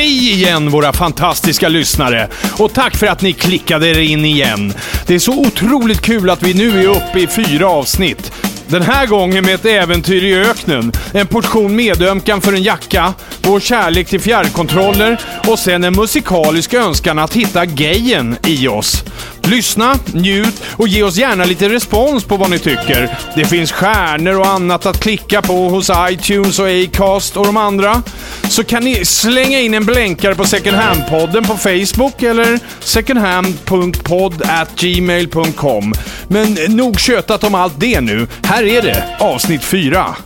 Hej igen våra fantastiska lyssnare! Och tack för att ni klickade er in igen. Det är så otroligt kul att vi nu är uppe i fyra avsnitt. Den här gången med ett äventyr i öknen, en portion medömkan för en jacka, vår kärlek till fjärrkontroller och sen en musikalisk önskan att hitta gejen i oss. Lyssna, njut och ge oss gärna lite respons på vad ni tycker. Det finns stjärnor och annat att klicka på hos iTunes och Acast och de andra. Så kan ni slänga in en blänkare på Second Hand-podden på Facebook eller secondhand.podd@gmail.com. Men nog tjötat om allt det nu. Här är det, avsnitt 4.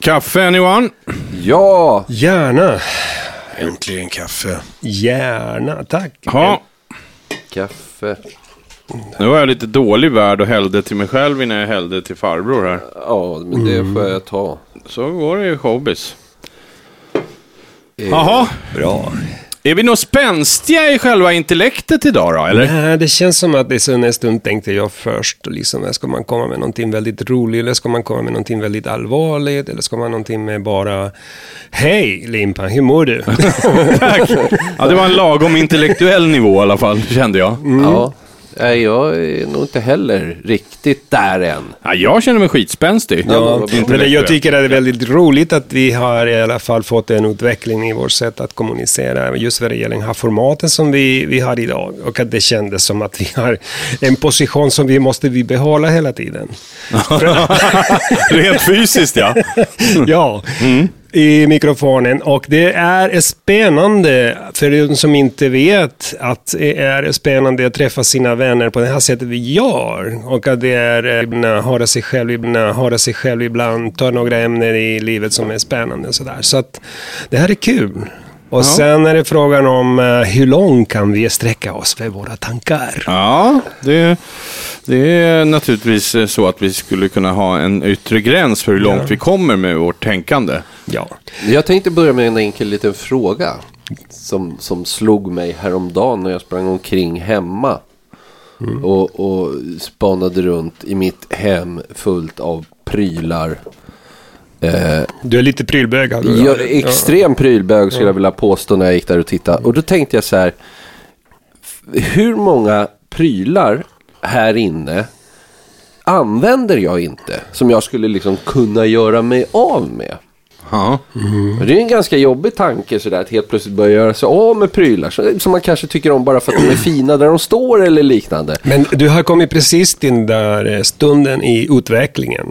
Kaffe anyone? Ja, Gärna. Äntligen kaffe. Gärna, tack. Ja, kaffe. nu var jag lite dålig värd och hällde till mig själv innan jag hällde till farbror här. Ja, men det får jag ta. Så går det i showbiz. Eh, Jaha, Bra. Är vi nog spänstiga i själva intellektet idag då, eller? Nej, det känns som att det är så en stund tänkte jag först, liksom, ska man komma med någonting väldigt roligt eller ska man komma med någonting väldigt allvarligt eller ska man någonting med bara Hej Limpan, hur mår du? Tack. Ja, det var en lagom intellektuell nivå i alla fall, kände jag. Ja, nej, jag är nog inte heller riktigt där än. Ja, jag känner mig skitspänstig. Ja, men det, jag tycker att det är väldigt roligt att vi har i alla fall fått en utveckling i vårt sätt att kommunicera just vad det gäller den här formaten som vi, vi har idag. Och att det kändes som att vi har en position som vi måste vi behålla hela tiden. Rent fysiskt ja. ja, i mikrofonen. Och det är spännande, för de som inte vet, att det är spännande att träffa sina vänner på det här sättet vi gör. Och att det är eh, ibland höra sig själv, ibland höra sig själv, ibland ta några ämnen i livet som är spännande. och Sådär. Så att det här är kul. Och sen är det frågan om eh, hur långt kan vi sträcka oss för våra tankar? Ja, det, det är naturligtvis så att vi skulle kunna ha en yttre gräns för hur långt vi kommer med vårt tänkande. Ja. Jag tänkte börja med en enkel liten fråga. Som, som slog mig häromdagen när jag sprang omkring hemma. Och, och spanade runt i mitt hem fullt av prylar. Eh, Du är lite prylbög. jag, extrem prylbög skulle jag vilja påstå när jag gick där och tittade. Och då tänkte jag så här. Hur många prylar här inne använder jag inte? Som jag skulle liksom kunna göra mig av med. Ja. Och Det är en ganska jobbig tanke sådär att helt plötsligt börja göra sig av med prylar så- som man kanske tycker om bara för att de är fina där de står eller liknande. Men du har kommit precis till den där eh, stunden i utvecklingen.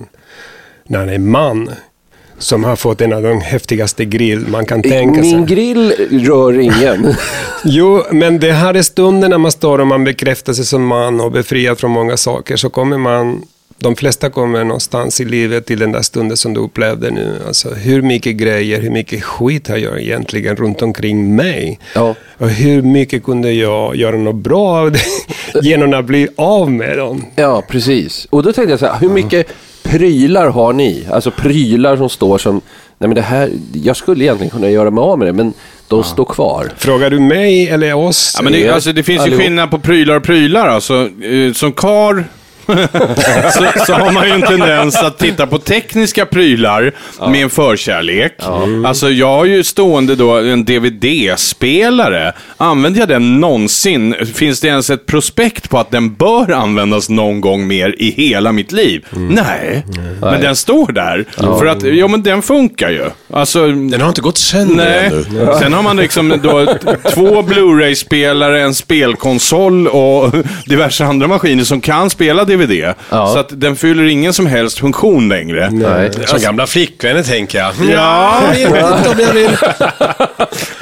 När en man som har fått en av de häftigaste grill man kan tänka sig. Min grill rör ingen. Jo, men det här är stunden när man står och man bekräftar sig som man och befriad från många saker. Så kommer man, de flesta kommer någonstans i livet till den där stunden som du upplevde nu. Alltså hur mycket grejer, hur mycket skit har jag egentligen runt omkring mig? Ja. Och hur mycket kunde jag göra något bra av det genom att bli av med dem? Ja, precis. Och då tänkte jag så här, hur mycket prylar har ni? Alltså prylar som står som, nej men det här, jag skulle egentligen kunna göra mig av med det, men de står kvar. Frågar du mig eller oss? Ja, men det, alltså, det finns ju Allihop. skillnad på prylar och prylar. Alltså, eh, som kar så, så har man ju en tendens att titta på tekniska prylar med en förkärlek. Alltså jag har ju stående då en DVD-spelare. Använder jag den någonsin? Finns det ens ett prospekt på att den bör användas någon gång mer i hela mitt liv? Nej, men den står där. För att, ja men den funkar ju. Alltså, Den har inte gått sönder Nej. ännu. Sen har man liksom då två Blu-ray-spelare, en spelkonsol och diverse andra maskiner som kan spela DVD. Så att den fyller ingen som helst funktion längre. Nej. Som gamla flickvänner tänker jag. Ja, jag vet inte om jag vill.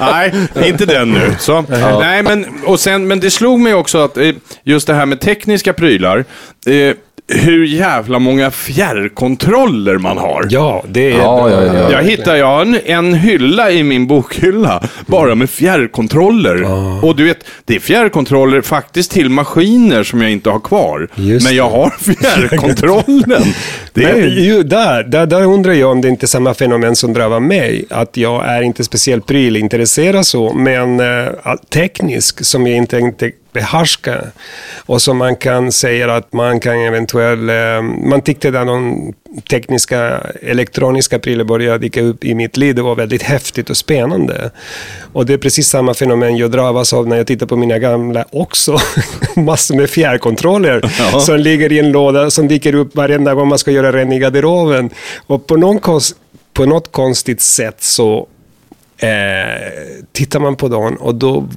Nej, inte den nu. Så, nej, men, och sen, men det slog mig också att eh, just det här med tekniska prylar. Eh, hur jävla många fjärrkontroller man har. Ja, det är Ja, bra. ja, ja. Jag hittade jag en, en hylla i min bokhylla, bara med fjärrkontroller. Och du vet, det är fjärrkontroller faktiskt till maskiner som jag inte har kvar. Just Men jag har fjärrkontrollen. Det är, Men ju, där, där, där undrar jag om det inte är samma fenomen som drabbar mig. Att jag är inte speciellt prylintresserad så, men äh, teknisk som jag inte, inte behärska. Och som man kan säga att man kan eventuellt... Eh, man tyckte att de tekniska elektroniska prylar började dyka upp i mitt liv. Det var väldigt häftigt och spännande. Och det är precis samma fenomen jag drabbas av när jag tittar på mina gamla också. Massor med fjärrkontroller Ja. som ligger i en låda som dyker upp varenda gång man ska göra ren i garderoben. Och på, någon konst, på något konstigt sätt så eh, tittar man på dem och då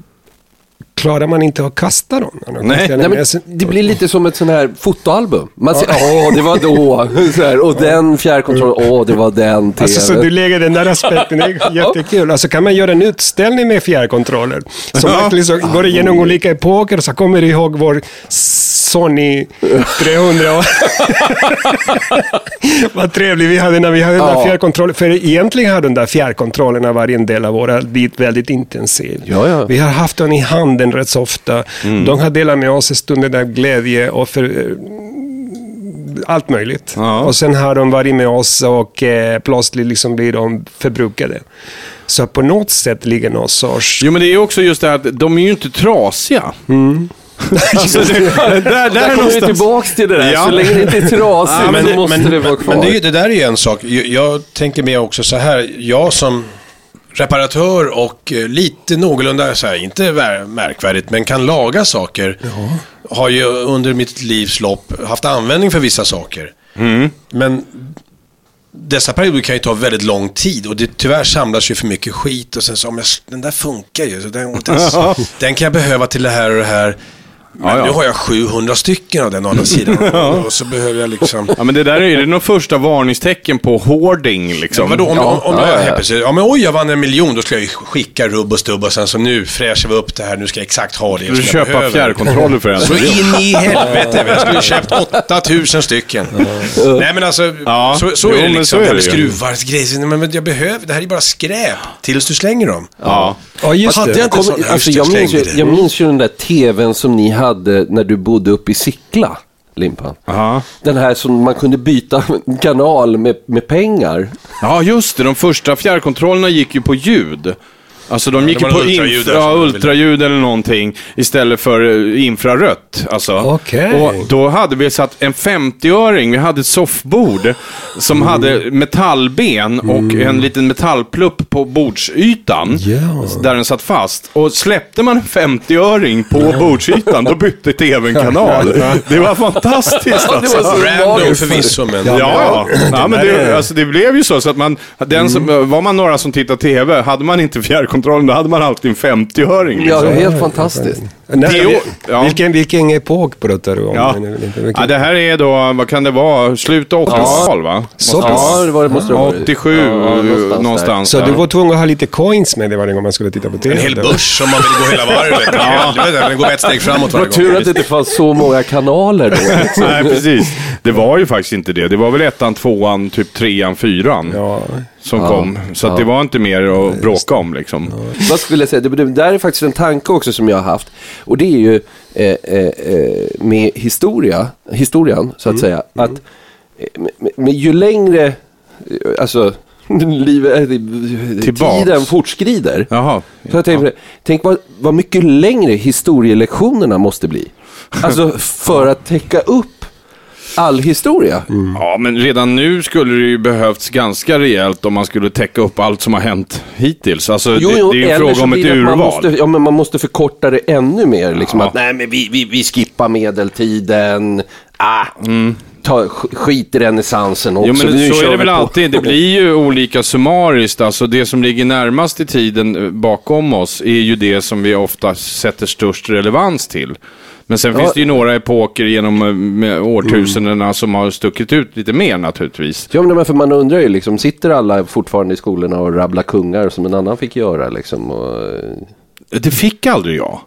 klarar man inte att kasta dem. Nej, Nej, men det blir lite som ett sånt här fotoalbum. Man ser, åh, det var då. Så här, och den fjärrkontrollen, åh, det var den Alltså, så du lägger den där aspekten, det är jättekul. Alltså kan man göra en utställning med fjärrkontroller. Som Ja. verkligen så går igenom olika epoker och så kommer du ihåg vår Sony 300. Vad trevligt vi hade när vi hade den där Ja. fjärrkontrollen. För egentligen har de där fjärrkontrollerna varit en del av våra liv väldigt intensiv. Ja, ja. Vi har haft den i handen rätt så ofta. Mm. De har delat med oss stunder av glädje och för, allt möjligt. Ja. Och sen har de varit med oss och eh, plötsligt liksom blir de förbrukade. Så på något sätt ligger någon sorts... Jo, men det är också just det här att de är ju inte trasiga. alltså, det, där, där, Där är kommer vi tillbaks till det där. Ja. Så länge det inte är trasigt Ja, men så det- måste men, det vara kvar. Men det, är ju- det där är ju en sak. Jag, jag tänker mer också så här. Jag som reparatör och eh, lite någorlunda, så här, inte vär- märkvärdigt, men kan laga saker. Har ju under mitt livs lopp haft användning för vissa saker. Men dessa perioder kan ju ta väldigt lång tid och det tyvärr samlas ju för mycket skit och sen så, om jag, den där funkar ju, så den, den, den kan jag behöva till det här och det här. Men Ja, ja. nu har jag 700 stycken av den å andra sidan. Och så behöver jag liksom... Ja, men det där är ju nog första varningstecken på hoarding. Liksom. Vadå, om, Ja, om, om ja, jag ja. helt plötsligt, ja men oj jag vann en miljon, då ska jag ju skicka rubb och stubb och sen så nu fräschar vi upp det här, nu ska jag exakt ha det Du som jag köpa behöver. fjärrkontroller för en. Så in i helvete, jag skulle ju köpt 8000 stycken. Nej men alltså, Ja, så, så jo, är det men liksom. så är det skruvar, grejer, men, men jag behöver, det här är bara skräp. Tills du slänger dem. Ja. Ja, just Hade det. jag inte Kom, sån, alltså, jag, minns ju, jag minns ju den där tvn som ni hade när du bodde uppe i Sickla, Limpan. Aha. Den här som man kunde byta kanal med, med pengar. ja, just det. De första fjärrkontrollerna gick ju på ljud. Alltså de gick det var på ultraljud infra, ja, ultraljud eller någonting istället för eh, infrarött. Alltså. Okej. Och då hade vi satt en 50-öring, vi hade ett soffbord som Mm. hade metallben och en liten metallplupp på bordsytan. Ja. Där den satt fast. Och släppte man en 50-öring på bordsytan, då bytte tvn kanal. Det var fantastiskt det alltså. var så Random förvisso, men... Ja, ja. ja men det, är- alltså, det blev ju så, så att man, den som, var man några som tittade TV, hade man inte fjärrkontrollen, då hade man alltid en 50-öring. Ja, Liksom. helt fantastiskt. Nej, Det är ja. vilken, vilken epok pratar du om? Ja. Vilken- Ja, det här är då, vad kan det vara, slutet av 80-tal va? Så det. Ja, det var, det måste det ha varit. 87 Ja, någonstans, någonstans Så du var tvungen att ha lite coins med dig varje gång man skulle titta på TV? En hel börs om man vill gå hela varvet. Helvete, Den går ett steg framåt Det varje var tur gång. att det inte fanns så många kanaler då. Nej, precis. Det var ju faktiskt inte det. Det var väl ettan, tvåan, typ trean, fyran Ja. som Ja. kom. Så att Ja. det var inte mer att bråka om liksom. Vad skulle jag säga? Det, det där är faktiskt en tanke också som jag har haft. Och det är ju eh, eh, eh, med historia, historien, så att säga. Att eh, med, med, med ju längre, eh, alltså, livet, eh, Tillbaks. tiden fortskrider. Jaha. Så jag tänker, tänk vad, vad mycket längre historielektionerna måste bli. Alltså för att täcka upp all historia. Ja, men redan nu skulle det ju behövts ganska rejält om man skulle täcka upp allt som har hänt hittills. Alltså, det, det är ju en fråga om ett urval. Man måste, ja, men man måste förkorta det ännu mer. Liksom Ja. att nej, men vi, vi, vi skippar medeltiden. Ah, ta, sk- skit i renässansen också. Mm. Jo, men Nu så är det väl på. alltid. Det blir ju olika summariskt. Alltså det som ligger närmast i tiden eh, bakom oss är ju det som vi ofta sätter störst relevans till. Men sen Ja. finns det ju några epoker genom eh, årtusendena som har stuckit ut lite mer naturligtvis. Ja, men för man undrar ju liksom, sitter alla fortfarande i skolorna och rabblar kungar som en annan fick göra liksom? Och, Det fick aldrig jag.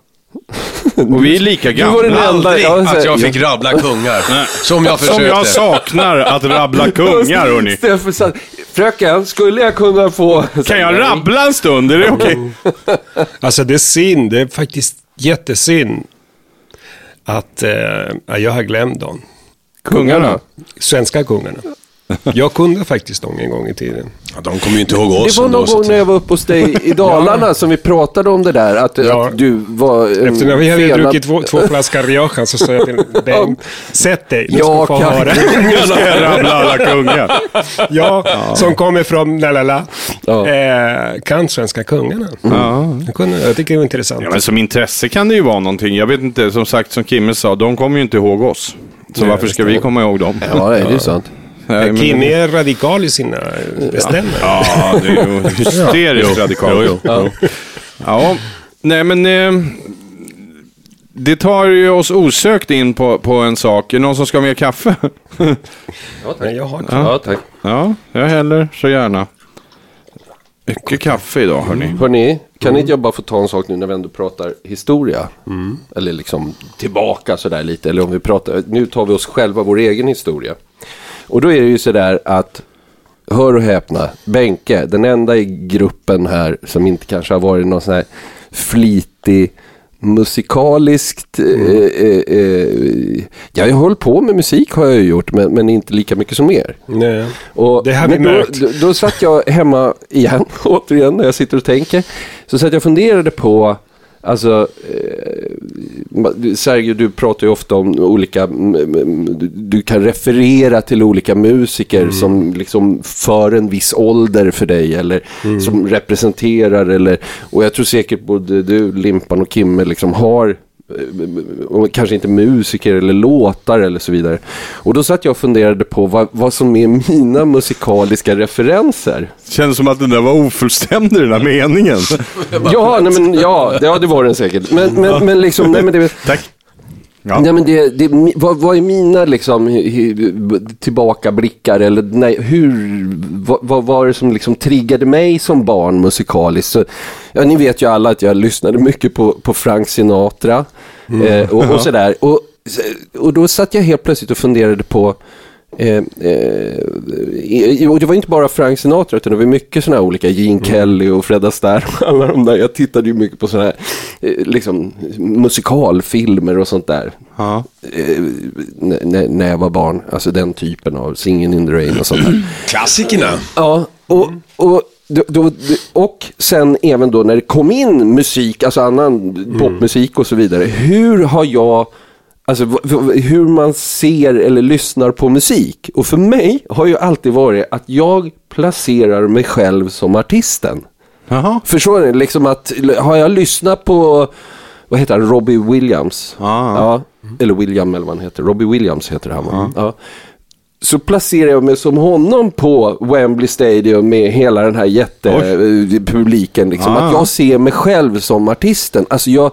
Och vi är lika Du var den gamla. enda- Aldrig ja, så- att jag fick rabbla kungar. Som jag Som försökte. jag saknar att rabbla kungar, hörni. Fröken, skulle jag kunna få... Kan jag rabbla en stund? Är det okej? Alltså det är synd, det är faktiskt jättesynd att eh, ja, jag har glömt dem. Kungarna? Svenska kungarna. Jag kunde faktiskt dem en gång i tiden. Ja, de kommer ju inte ihåg oss. Det var någon gång när jag var uppe hos dig i Dalarna som vi pratade om det där. Att, Ja. att du var en Efter när vi hade felad- druckit två, två flaskor Rioja så sa jag till Bengt, sätt dig, du ska Ja, få höra. Nu ska jag rabbla alla kungar. Ja, som kommer från Lalala, Ja. eh, kan svenska kungarna. Ja. Jag, kunde, jag tycker det var intressant. Ja, men som intresse kan det ju vara någonting. Jag vet inte, som sagt, som Kimme sa, de kommer ju inte ihåg oss. Så Nej, varför ska vi komma ihåg dem? Ja, det är ju sant. Nej, är radikal i sina bestämmelser. Ja, det är ju hysteriskt radikalt. Jo, jo. Ja. Ja, nej men... Eh, det tar ju oss osökt in på, på en sak. Är det någon som ska ha mer kaffe? Nej, jag har Ja, tack. Ja, jag häller så gärna. Mycket kaffe idag, hörni. Hörni, kan inte jag bara få ta en sak nu när vi ändå pratar historia? Eller liksom tillbaka sådär lite. Eller om vi pratar, nu tar vi oss själva vår egen historia. Och då är det ju sådär att, hör och häpna, Benke, den enda i gruppen här som inte kanske har varit någon sån här flitig musikaliskt, eh, eh, eh, ja, jag hållit på med musik har jag ju gjort, men, men inte lika mycket som er. Nej. Och, Det har vi märkt. då, då satt jag hemma igen, återigen, när jag sitter och tänker. Så satt jag och funderade på, alltså, eh, Sergio, du pratar ju ofta om olika, du, kan referera till olika musiker Mm. som liksom för en viss ålder för dig eller Mm. som representerar eller, och jag tror säkert både du, Limpan och Kimme liksom har kanske inte musiker eller låtar eller så vidare. Och då satt jag och funderade på vad, vad som är mina musikaliska referenser. Känns som att den där var ofullständig, den där meningen. Ja, nej, men, ja, det, ja, det var den säkert. Men, men, men liksom, nej men det... Tack. Ja. Nej, men det, det, vad, vad är mina liksom, tillbakablickar eller nej, hur, vad, vad var det som liksom triggade mig som barn musikaliskt? Så, ja, ni vet ju alla att jag lyssnade mycket på, på Frank Sinatra eh, och, och sådär. Och, och då satt jag helt plötsligt och funderade på Eh, eh, och det var inte bara Frank Sinatra utan det var mycket sådana här olika, Gene Kelly och Fred Astaire och alla de där. Jag tittade ju mycket på sådana här eh, liksom, musikalfilmer och sånt där. Ja. Eh, när, jag var barn, alltså den typen av Singin' in the Rain och sånt där. Klassikerna. Ja, och, och, då, då, och sen även då när det kom in musik, alltså annan popmusik och så vidare. Hur har jag, alltså hur man ser eller lyssnar på musik. Och för mig har ju alltid varit att jag placerar mig själv som artisten. Jaha. Förstår ni? Liksom att, har jag lyssnat på, vad heter han, Robbie Williams? Ja. ja. Eller William eller vad han heter. Robbie Williams heter han va? Ja. Så placerar jag mig som honom på Wembley Stadium med hela den här jättepubliken. Liksom. Ah. Att jag ser mig själv som artisten. Alltså jag,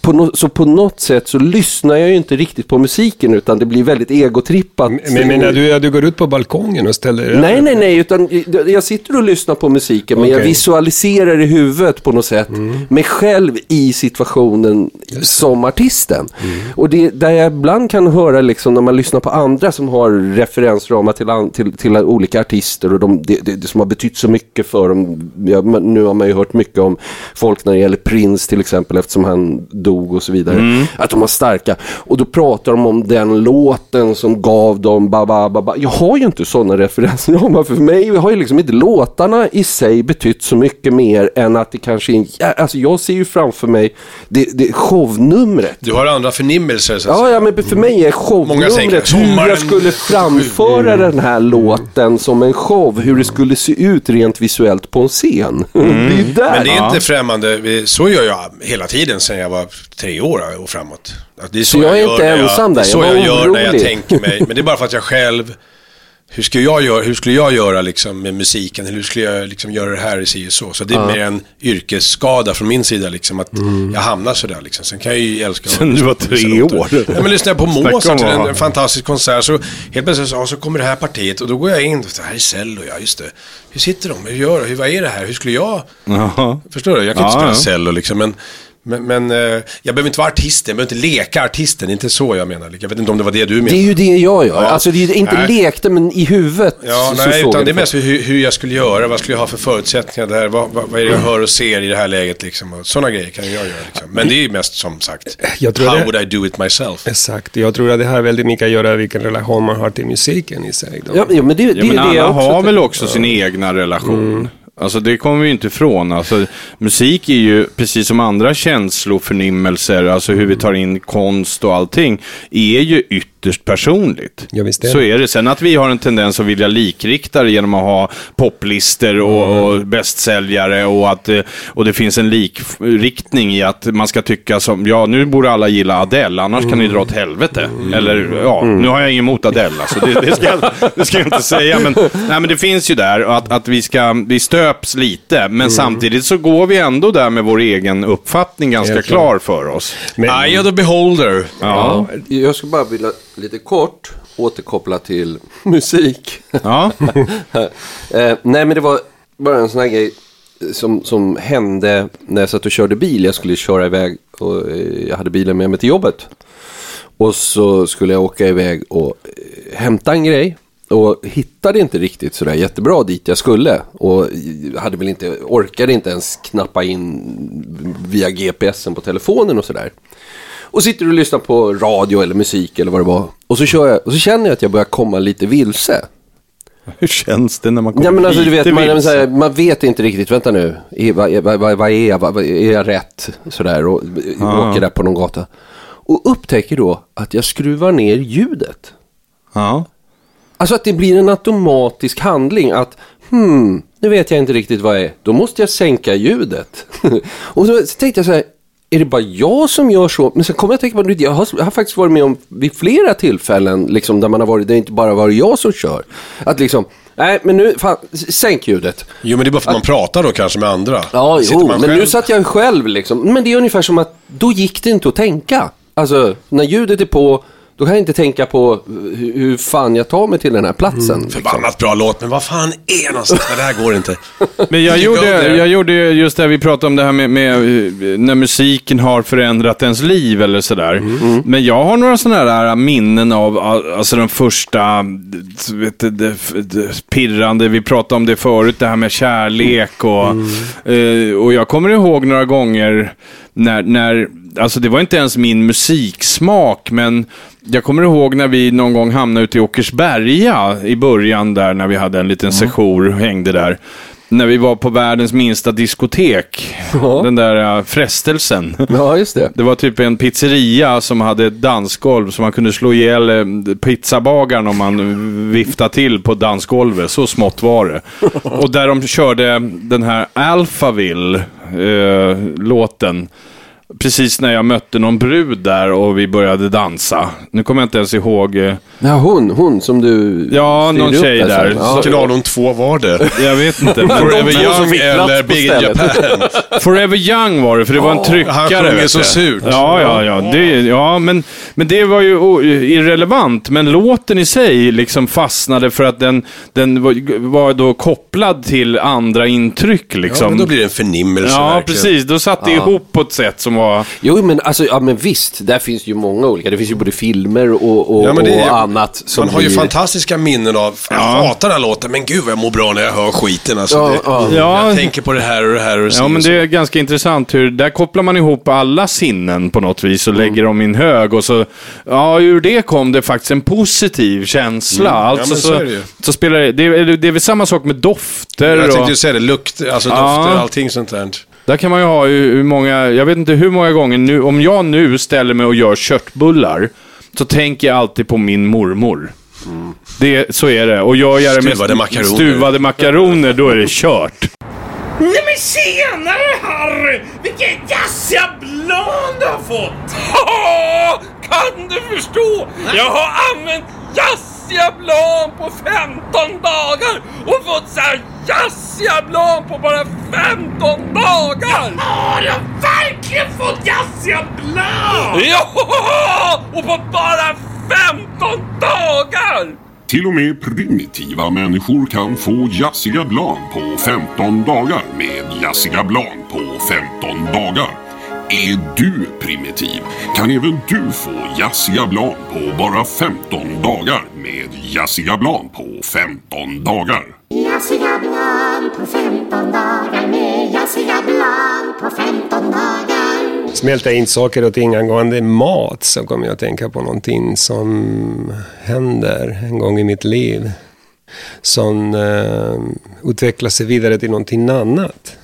på no, så på något sätt så lyssnar jag ju inte riktigt på musiken utan det blir väldigt egotrippat. Men menar du att du går ut på balkongen och ställer dig Nej, nej, nej, utan jag sitter och lyssnar på musiken men jag Okej. visualiserar i huvudet på något sätt mig själv i situationen som artisten. Och det där jag ibland kan höra liksom när man lyssnar på andra som har referensramar till, till, till olika artister och de, det, det, det som har betytt så mycket för dem. Ja, men nu har man ju hört mycket om folk när det gäller Prince till exempel eftersom han dog och så vidare. Att de var starka. Och då pratar de om den låten som gav dem ba, ba, ba, ba. Jag har ju inte sådana referensramar för mig. har ju liksom inte låtarna i sig betytt så mycket mer än att det kanske är en, alltså jag ser ju framför mig det, det shownumret. Du har andra förnimmelser så att Ja, säga. ja, men för mig är shownumret hur jag skulle framföra den här låten som en show. Hur det skulle se ut rent visuellt på en scen. Det är där. Men det är inte främmande. Så gör jag hela tiden sedan jag var tre år och framåt. Det är så, Så jag är gör inte ensam Det är där. Jag jag, var gör när jag orolig. tänker mig. Men det är bara för att jag själv... Hur skulle jag göra, hur skulle jag göra liksom med musiken? Hur skulle jag liksom göra det här i si och så? Så det är mer en yrkesskada från min sida liksom. Att jag hamnar sådär liksom. Sen kan jag ju älska... Sen du var tre år. Ja, men lyssnar jag på Mozart, en, en fantastisk konsert, så helt plötsligt så, ja, så kommer det här partiet och då går jag in, det här är cello, ja just det. Hur sitter de? Hur gör de? Hur, vad är det här? Hur skulle jag... Jaha. Förstår du? Jag kan inte Ja, spela ja. cello liksom, men, Men, men eh, jag behöver inte vara artisten, jag behöver inte leka artisten. Det är inte så jag menar. Jag vet inte om det var det du menade. Det är ju det jag gör. Ja. Alltså det är ju inte Nej. lekte, men i huvudet. Ja, så nej, utan det är mest hur, hur jag skulle göra, vad skulle jag ha för förutsättningar där, vad, vad, vad är det jag hör och ser i det här läget liksom. Sådana grejer kan jag göra liksom. Men det är ju mest som sagt, Jag tror how det- would I do it myself? Exakt. Jag tror att det har väldigt mycket att göra med vilken relation man har till musiken i sig. Då. Ja, ja, men det, det Ja, men är det alla jag också har väl också sin egna relation. Alltså det kommer vi inte ifrån. Alltså, musik är ju, precis som andra känsloförnimmelser, alltså hur vi tar in konst och allting, är ju ytterst personligt. Ja, visst är det. Så är det. Sen att vi har en tendens att vilja likrikta det genom att ha poplistor och, och bästsäljare och att eh, och det finns en likriktning i att man ska tycka som, ja nu borde alla gilla Adele, annars kan ni dra åt helvete. Eller ja, nu har jag inget emot Adele, alltså, det, det, ska det ska jag inte säga. Men, nej, men det finns ju där att, att vi, ska, vi stöps lite, men samtidigt så går vi ändå där med vår egen uppfattning ganska klar för oss. Men, Eye of the beholder. Ja. Jag skulle bara vilja lite kort återkoppla till musik. Ja. eh, nej, men det var bara en sån här grej som, som hände när jag satt och körde bil. Jag skulle köra iväg och eh, jag hade bilen med mig till jobbet. Och så skulle jag åka iväg och eh, hämta en grej. Och hittade inte riktigt sådär jättebra dit jag skulle. Och hade väl inte, orkade inte ens knappa in via GPSen på telefonen och sådär. Och sitter du och lyssnar på radio eller musik eller vad det var. Och så, kör jag, och så känner jag att jag börjar komma lite vilse. Hur känns det när man kommer Ja, men alltså, du vet, man, så här, man vet inte riktigt, vänta nu, vad, vad, vad, vad är jag, vad, är jag rätt? Sådär, och Ah. åker där på någon gata. Och upptäcker då att jag skruvar ner ljudet. Ja. Alltså att det blir en automatisk handling att, hmm, nu vet jag inte riktigt vad jag är. Då måste jag sänka ljudet. och så tänkte jag så här, är det bara jag som gör så? Men sen kom jag att tänka på, jag har, jag har faktiskt varit med om vid flera tillfällen, liksom, där man har varit, det är inte bara varit jag som kör. Att liksom, nej men nu, fan, sänk ljudet. Jo, men det är bara för att man pratar då kanske med andra. Ja, Sitter jo, men själv- nu satt jag själv liksom. Men det är ungefär som att då gick det inte att tänka. Alltså, när ljudet är på, då kan jag inte tänka på hur, hur fan jag tar mig till den här platsen. liksom. Förbannat bra låt, men vad fan är någonstans? Nej, det här går inte. Men jag gjorde, jag gjorde just det vi pratade om det här med, med eh, när musiken har förändrat ens liv eller sådär. Mm. Men jag har några sådana här minnen av alltså den första vet du, det, det, pirrande, vi pratade om det förut, det här med kärlek och, Mm. eh, och jag kommer ihåg några gånger när, när, alltså det var inte ens min musiksmak, men jag kommer ihåg när vi någon gång hamnade ute i Åkersberga i början där när vi hade en liten session och hängde där. När vi var på världens minsta diskotek. Ja. Den där äh, frestelsen. Ja, just det. Det var typ en pizzeria som hade ett dansgolv så man kunde slå ihjäl eh, pizzabagaren om man viftade till på dansgolvet. Så smått var det. Och där de körde den här Alphaville-låten. Precis när jag mötte någon brud där och vi började dansa. Nu kommer jag inte ens ihåg. eh, Ja, hon, hon som du... Ja, någon upp tjej där. Ja. Så- Kanalen 2 var det. Jag vet inte. Forever två Young eller Big. Japan. Forever Young var det, för det var en tryckare. han sjunger så surt. Ja, ja, ja. Det, ja men, men det var ju irrelevant. Men låten i sig liksom fastnade för att den, den var, då kopplad till andra intryck. Ja, Liksom. men då blir det en förnimmelse Ja, verkligen. precis. Då satt det ihop på ett sätt som var... Jo, men, alltså, ja, men visst, där finns ju många olika. Det finns ju både filmer och, och, Ja, det och annat. Som Man har ju blir- fantastiska minnen av, jag hatar den här låten, men gud vad jag mår bra när jag hör skiten. Alltså, Ja, det, ja. Ja. Jag tänker på det här och det här och så Ja, men det är ganska intressant hur, där kopplar man ihop alla sinnen på något vis och lägger dem i en hög och så, ja, ur det kom det faktiskt en positiv känsla. Alltså, men så så, ju. så spelar det, det, är, det är väl samma sak med dofter Jag tänkte ju säga det, lukt, alltså Ja. dofter, allting sånt där. Där kan man ju ha hur många, jag vet inte hur många gånger nu, om jag nu ställer mig och gör köttbullar, så tänker jag alltid på min mormor. Det, så är det. Och gör jag det med Stuvade makaroner. stuvade makaroner, då är det kört. Nej men tjenare Harry! Vilken jazziga blad du har fått! Kan du förstå? Jag har använt jazziga blad på 15 dagar och fått så här jazziga blad på bara 15 dagar! Ja, har verkligen fått jazziga blad! Ja, och på bara 15 dagar! Till och med primitiva människor kan få jazziga blan på 15 dagar med jazziga blan på 15 dagar. Är du primitiv kan även du få jazziga blan på bara 15 dagar med jazziga blan på 15 dagar. Jazziga blan på 15 dagar med jazziga blan på 15 dagar. Smälta in saker och ting angående mat så kommer jag att tänka på någonting som händer en gång i mitt liv. Som eh, utvecklar sig vidare till någonting annat.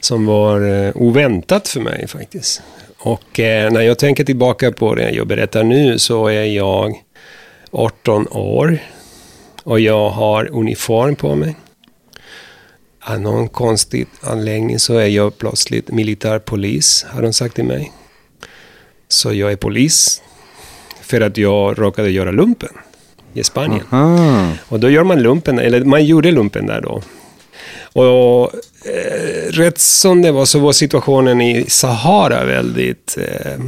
Som var eh, oväntat för mig faktiskt. Och eh, när jag tänker tillbaka på det jag berättar nu så är jag 18 år. Och jag har uniform på mig. Av någon konstig anläggning så är jag plötsligt militärpolis, har de sagt till mig. Så jag är polis för att jag råkade göra lumpen i Spanien. Och då gör man lumpen, eller man gjorde lumpen där då. Och eh, rätt som det var så var situationen i Sahara väldigt eh,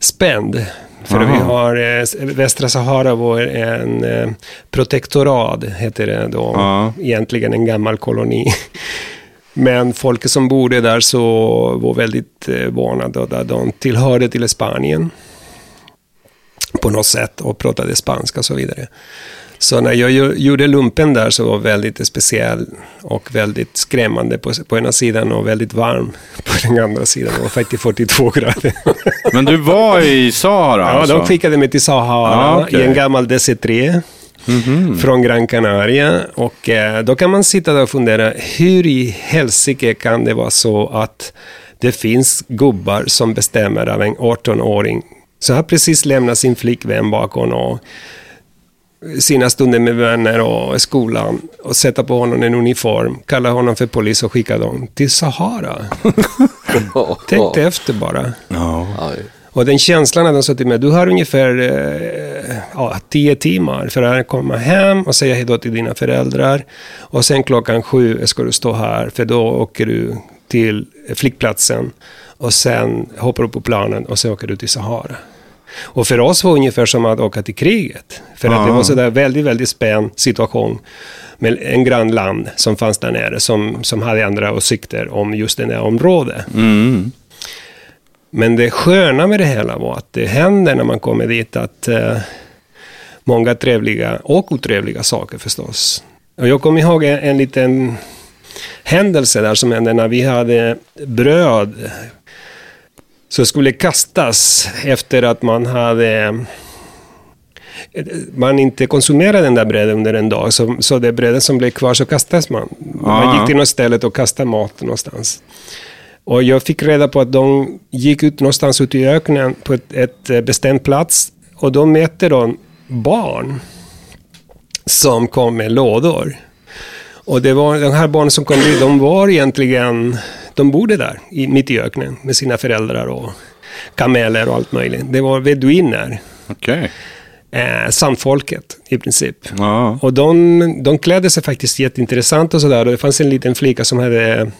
spänd. För vi har, eh, Västra Sahara var en eh, protektorad, heter det då. Ja. Egentligen en gammal koloni. Men folket som bodde där så var väldigt eh, vana då, där de tillhörde till Spanien. På något sätt och pratade spanska och så vidare. Så när jag gjorde lumpen där så var väldigt speciell och väldigt skrämmande på, på ena sidan och väldigt varm på den andra sidan. Det var faktiskt 42 grader. Men du var i Sahara Ja, alltså? de skickade mig till Sahara Ja, okej. i en gammal DC-3 från Gran Canaria. Och eh, då kan man sitta där och fundera, hur i helsike kan det vara så att det finns gubbar som bestämmer av en 18-åring så har precis lämnat sin flickvän bakom och sina stunder med vänner och i skolan och sätta på honom en uniform, kalla honom för polis och skicka dem till Sahara. Tänk efter bara. Ja. Och den känslan att de sa till mig, du har ungefär eh, ja, tio timmar för att komma hem och säga hejdå till dina föräldrar. Och sen klockan sju ska du stå här, för då åker du till flygplatsen. Och sen hoppar du på planen och sen åker du till Sahara. Och för oss var det ungefär som att åka till kriget. För att det var sådär väldigt, väldigt spänd situation. Med en grannland som fanns där nere, som, som hade andra åsikter om just det där området. Men det sköna med det hela var att det händer när man kommer dit att eh, många trevliga och otrevliga saker förstås. Och jag kommer ihåg en, en liten händelse där som hände när vi hade bröd som skulle kastas efter att man hade man inte konsumerade den där brödet under en dag, så, så det brödet som blev kvar så kastas man. Man Ah. gick till något ställe och kastade mat någonstans. Och jag fick reda på att de gick ut någonstans ute i öknen på ett, ett eh, bestämt plats och då mötte de barn som kom med lådor. Och det var, de här barnen som kom dit, de var egentligen, de bodde där i, mitt i öknen med sina föräldrar och kameler och allt möjligt. Det var beduiner, Okej. eh, sandfolket i princip. Ja. Och de, de klädde sig faktiskt jätteintressant och sådär. Och det fanns en liten flicka som hade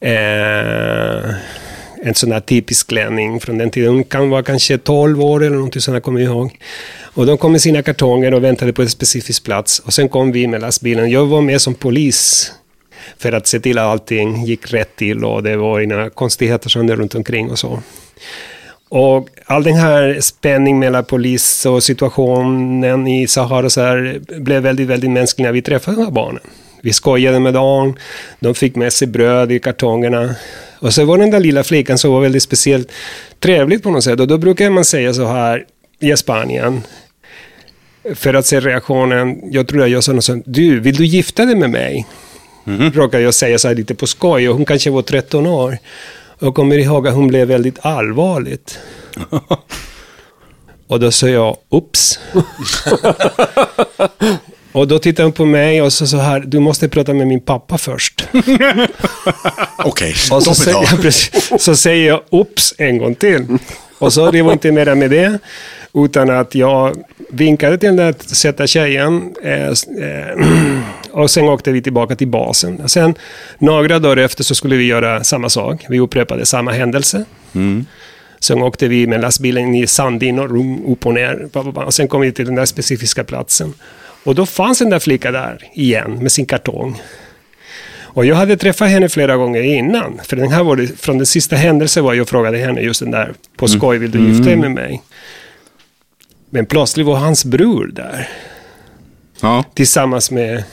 eh, en sån här typisk klänning från den tiden. Hon kan vara kanske 12 år eller någonting sånt, kommer jag ihåg. Och de kom med sina kartonger och väntade på en specifik plats. Och sen kom vi med lastbilen. Jag var med som polis för att se till att allting gick rätt till och det var inga konstigheter som det runt omkring och så. Och all den här spänningen mellan polis och situationen i Sahara så här blev väldigt, väldigt mänsklig när vi träffade de här barnen. Vi skojade med dem, de fick med sig bröd i kartongerna. Och så var den där lilla flickan som var väldigt speciellt trevligt på något sätt. Och då brukar man säga så här i Spanien, för att se reaktionen, jag tror jag sa något sånt, du, vill du gifta dig med mig? Råkade jag säga så här lite på skoj och hon kanske var 13 år. Och jag kommer ihåg att hon blev väldigt allvarligt. och då sa jag, ups. och då tittade hon på mig och så så här, du måste prata med min pappa först. Okej, Och så, säger, jag, så säger jag ups en gång till. Och så det var inte mer med det. Utan att jag vinkade till den där söta tjejen. Eh, eh, och sen åkte vi tillbaka till basen. Sen några dagar efter så skulle vi göra samma sak. Vi upprepade samma händelse. Sen åkte vi med lastbilen i och rum, upp och ner. Och sen kom vi till den där specifika platsen. Och då fanns den där flickan där igen med sin kartong. Och jag hade träffat henne flera gånger innan. För den här var det, från den sista händelsen var jag frågade henne just den där, på skoj, vill du gifta dig med mig? Men plötsligt var hans bror där Ja. tillsammans med,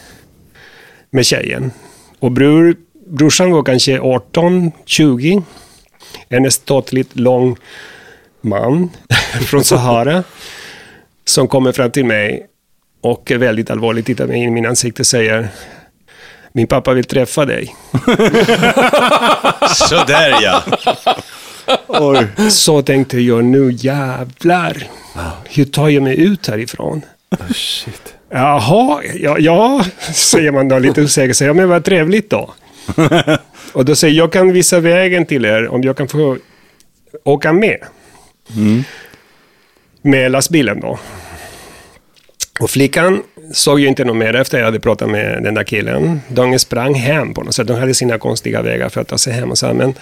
med tjejen. Och bror, brorsan var kanske 18, 20. En ståtligt lång man från Sahara. som kommer fram till mig och väldigt allvarligt tittar mig in i min ansikte och säger Min pappa vill träffa dig. Sådär ja. Så tänkte jag, nu jävlar. Hur tar jag mig ut härifrån? Shit. Jaha, ja, ja, säger man då lite osäkert. Ja, men vad trevligt då. Och då säger jag, jag kan visa vägen till er om jag kan få åka med. Med lastbilen då. Och flickan såg ju inte något mer efter jag hade pratat med den där killen. De sprang hem på något sätt. De hade sina konstiga vägar för att ta sig hem. Och så, här. men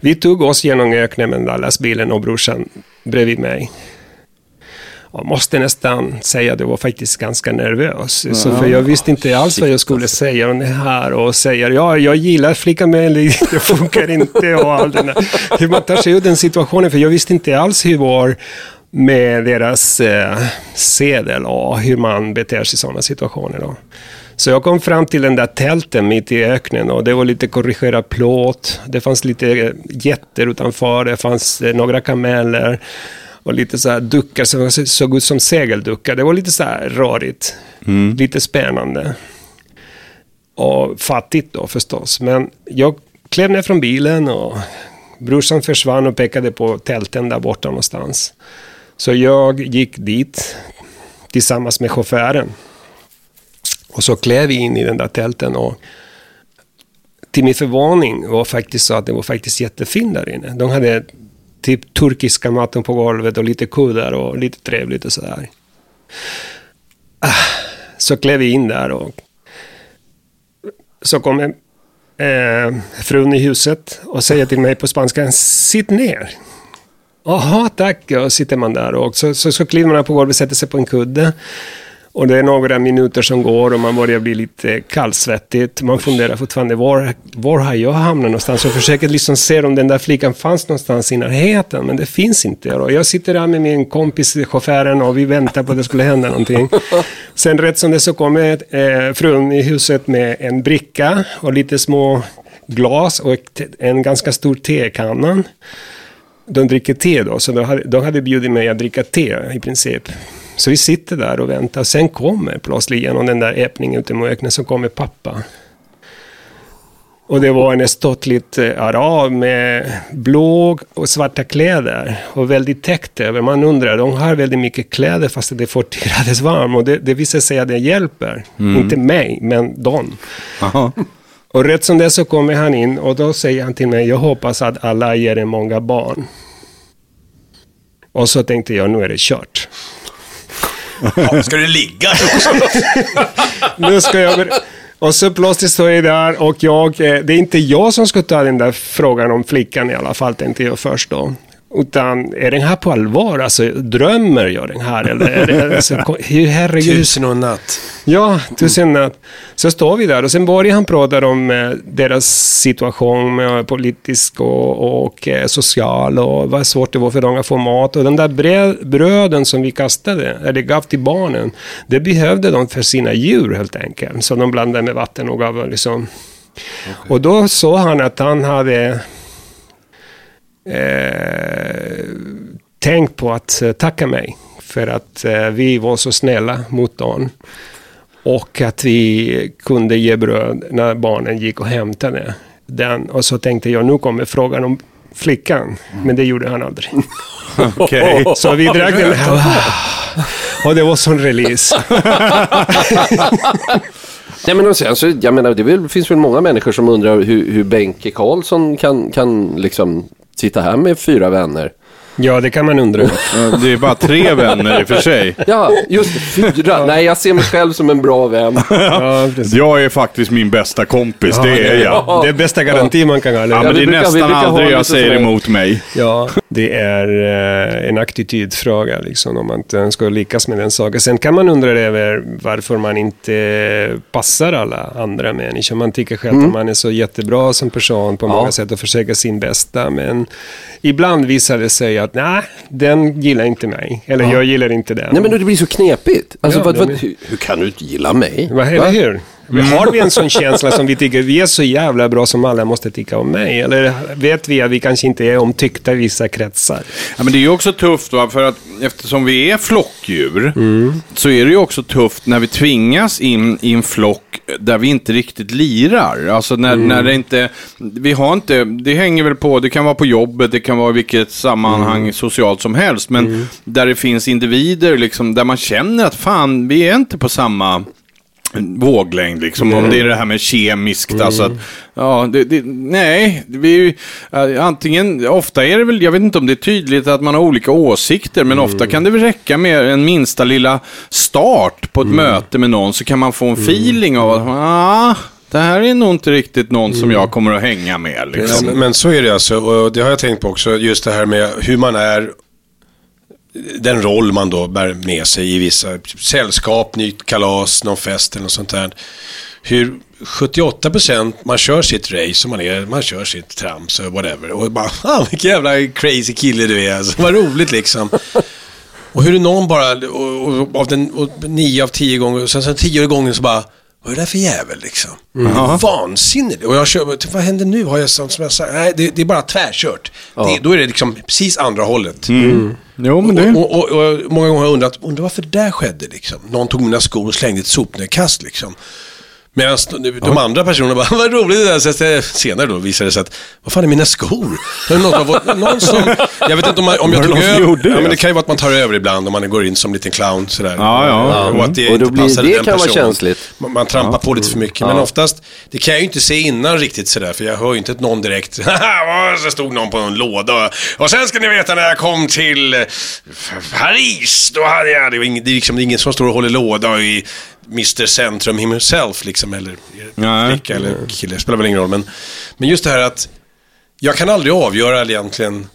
vi tog oss genom öknen med den där lastbilen och brorsan bredvid mig. Jag måste nästan säga att jag var faktiskt ganska nervös. Så för jag visste inte alls vad jag skulle säga om det här. Och säga, ja, jag gillar flickan men det funkar inte. Och all den. Hur man tar sig ur den situationen. För jag visste inte alls hur var med deras eh, sedel och hur man beter sig i sådana situationer. Då. Så jag kom fram till den där tälten mitt i öknen och det var lite korrigerad plåt. Det fanns lite getter utanför, det fanns eh, några kameler och lite så här duckar som såg ut som segelduckar. Det var lite så här rörigt, lite spännande. Och fattigt då förstås. Men jag klev ner från bilen och brorsan försvann och pekade på tälten där borta någonstans. Så jag gick dit tillsammans med chauffören. Och så klev vi in i den där tälten och till min förvåning var faktiskt så att det var faktiskt jättefint där inne. De hade typ turkiska maten på golvet och lite kuddar och lite trevligt och sådär. Ah, så klev vi in där och så kommer eh, frun i huset och säger till mig på spanska, sitt ner. Jaha, tack. Och sitter man där och så, så, så kliver man på golvet och sätter sig på en kudde. Och det är några minuter som går och man börjar bli lite kallsvettigt. Man funderar fortfarande, var, var har jag hamnat någonstans? Och försöker liksom se om den där flickan fanns någonstans i närheten, men det finns inte. Och jag sitter där med min kompis, chauffören, och vi väntar på att det skulle hända någonting. Sen rätt som det så kommer eh, frun i huset med en bricka och lite små glas och en ganska stor tekanna. De dricker te då, så de hade, de hade bjudit mig att dricka te i princip. Så vi sitter där och väntar. Sen kommer plötsligt genom den där öppningen ute i öknen så kommer pappa. Och det var en ståtligt eh, arab med blå och svarta kläder och väldigt täckt över. Man undrar, de har väldigt mycket kläder fast det är 40 graders varmt och det, det visar sig att det hjälper. Inte mig, men dem. Och rätt som det så kommer han in och då säger han till mig, jag hoppas att alla ger er många barn. Och så tänkte jag, nu är det kört. Ja, ska du ligga? Nu ska jag... Och så plötsligt står jag där och jag, eh, det är inte jag som ska ta den där frågan om flickan i alla fall, tänkte jag först då. Utan är den här på allvar? Alltså, drömmer jag den här? Eller är det, alltså, herregud, Tusen och natt. Ja, tusen natt. Så står vi där och sen börjar han prata om eh, deras situation med politisk och, och eh, social och vad svårt det var för dem att få mat. Och den där bröd, bröden som vi kastade, eller gav till barnen, det behövde de för sina djur helt enkelt. Så de blandade med vatten och gav liksom. Och då såg han att han hade eh, tänkt på att eh, tacka mig för att eh, vi var så snälla mot dem. Och att vi kunde ge bröd när barnen gick och hämtade den. Och så tänkte jag, nu kommer frågan om flickan. Men det gjorde han aldrig. Okej. Så vi drack den Och det var sån release. Nej, men sen så, jag menar, det finns väl många människor som undrar hur, hur Benke Karlsson kan, kan liksom sitta här med fyra vänner. Ja, det kan man undra. Ja, Det är bara tre vänner i och för sig. Ja, just det, fyra. Nej, jag ser mig själv som en bra vän. Ja. Jag är faktiskt min bästa kompis, det är jag. Det är bästa garanti man kan ha. Ja, men det är brukar- nästan aldrig jag säger emot mig. Ja, det är eh, en attitydfråga liksom, om man inte ska lyckas med den saken. Sen kan man undra över varför man inte passar alla andra människor. Man tycker själv att man är så jättebra som person på många Ja. sätt och försöker sin bästa. Men ibland visar det sig att nej, den gillar inte mig. Eller jag gillar inte den. Nej, men det blir så knepigt. Alltså, Ja, vad, vad, hur, hur kan du inte gilla mig? Va, eller Va? hur? Har vi en sån känsla som vi tycker vi är så jävla bra som alla måste tycka om mig? Eller vet vi att vi kanske inte är omtyckta i vissa kretsar? Ja, men det är ju också tufft, va? för att eftersom vi är flockdjur så är det ju också tufft när vi tvingas in i en flock där vi inte riktigt lirar. Alltså när, när det inte, vi har inte, det hänger väl på, det kan vara på jobbet, det kan vara i vilket sammanhang socialt som helst, men där det finns individer liksom, där man känner att fan, vi är inte på samma våglängd liksom. Om det är det här med kemiskt, alltså att, ja, det, det, nej, är ju, äh, antingen, ofta är det väl, jag vet inte om det är tydligt att man har olika åsikter, men ofta kan det väl räcka med en minsta lilla start på ett möte med någon, så kan man få en feeling av att, ah, det här är nog inte riktigt någon som jag kommer att hänga med. Ja, Liksom. men, men så är det alltså, och det har jag tänkt på också, just det här med hur man är, den roll man då bär med sig i vissa sällskap, nytt kalas, någon fest eller något sånt där. Hur 78% man kör sitt race och man, är, man kör sitt trams och whatever. Och bara, ah, vilken jävla crazy kille du är alltså. Vad roligt liksom. Och hur är någon bara, och, och, av den, och nio av tio gånger, och sen, sen tio gånger så bara, vad är det där för jävel liksom? Vansinnigt. Och jag kör, vad händer nu? Har jag som, som jag sagt, nej det, det är bara tvärkört. Det, då är det liksom precis andra hållet. Jo, men det... Och, och, och, och många gånger har jag undrat, undrar varför det där skedde liksom. Någon tog mina skor och slängde ett sopnedkast liksom. Medan de, andra personerna bara, vad roligt det där. Så jag- senare då visade det sig att, vad fan är mina skor? Det är någon, som har fått- någon som, jag vet inte om, man, om jag tog över. gjorde det? Ja, men det kan ju vara att man tar över ibland om man går in som liten clown sådär. Ja, ja. Och att det då inte blir- passade det den kan vara personen. känsligt. Man, man trampar på lite för mycket. Men oftast, det kan jag ju inte se innan riktigt sådär. För jag hör ju inte att någon direkt, så stod någon på en låda. Och sen ska ni veta när jag kom till eh, Paris, då hade jag, det, var ing, det är liksom det är ingen som står och håller låda i Mr Centrum himself liksom. Eller flicka eller kille, spelar väl ingen roll. Men, men just det här att jag kan aldrig avgöra egentligen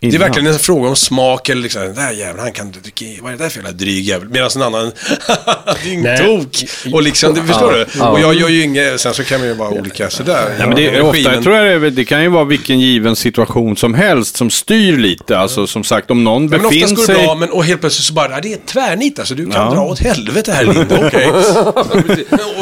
det är Innan. verkligen en fråga om smak eller liksom, den där jäveln, han kan dricka, vad är det där för jävla dryg jävel? Medan en annan, dyngtok. Och liksom, det, förstår du? Och jag gör ju inget, sen så kan man ju vara olika sådär. Ja, men det, är ofta, men- jag tror jag det, det kan ju vara vilken given situation som helst som styr lite. Alltså som sagt, om någon Ja, men befinner oftast går det sig... bra, men och helt plötsligt så bara, "Ja, det är tvärnit alltså. Du kan Ja. dra åt helvete här Linda, okej. och,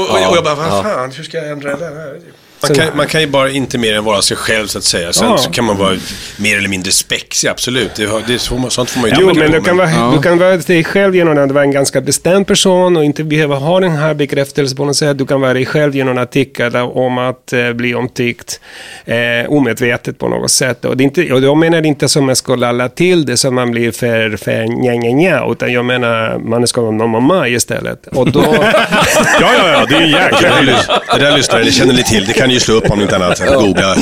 och, och jag bara, vad fan, hur ska jag ändra det här? Man kan, man kan ju bara inte mer än vara sig själv så att säga. Sen Ja. så kan man vara mer eller mindre spexig, absolut. Det, det, så, sånt får man ju Jo, men på, du kan, vara, du kan vara dig själv genom att vara en ganska bestämd person och inte behöva ha den här bekräftelsen på något sätt. Du kan vara dig själv genom att tycka om att eh, bli omtyckt eh, omedvetet på något sätt. Och, det är inte, och jag menar inte som man ska lalla till det så man blir för, för nja, nja, nja, utan jag menar man ska vara någon mamma istället. Och då... Ja, ja, ja, det är en jäkla Det där, lyssnar det känner ni till. Det kan ni ju slå upp om inte annat. Googla.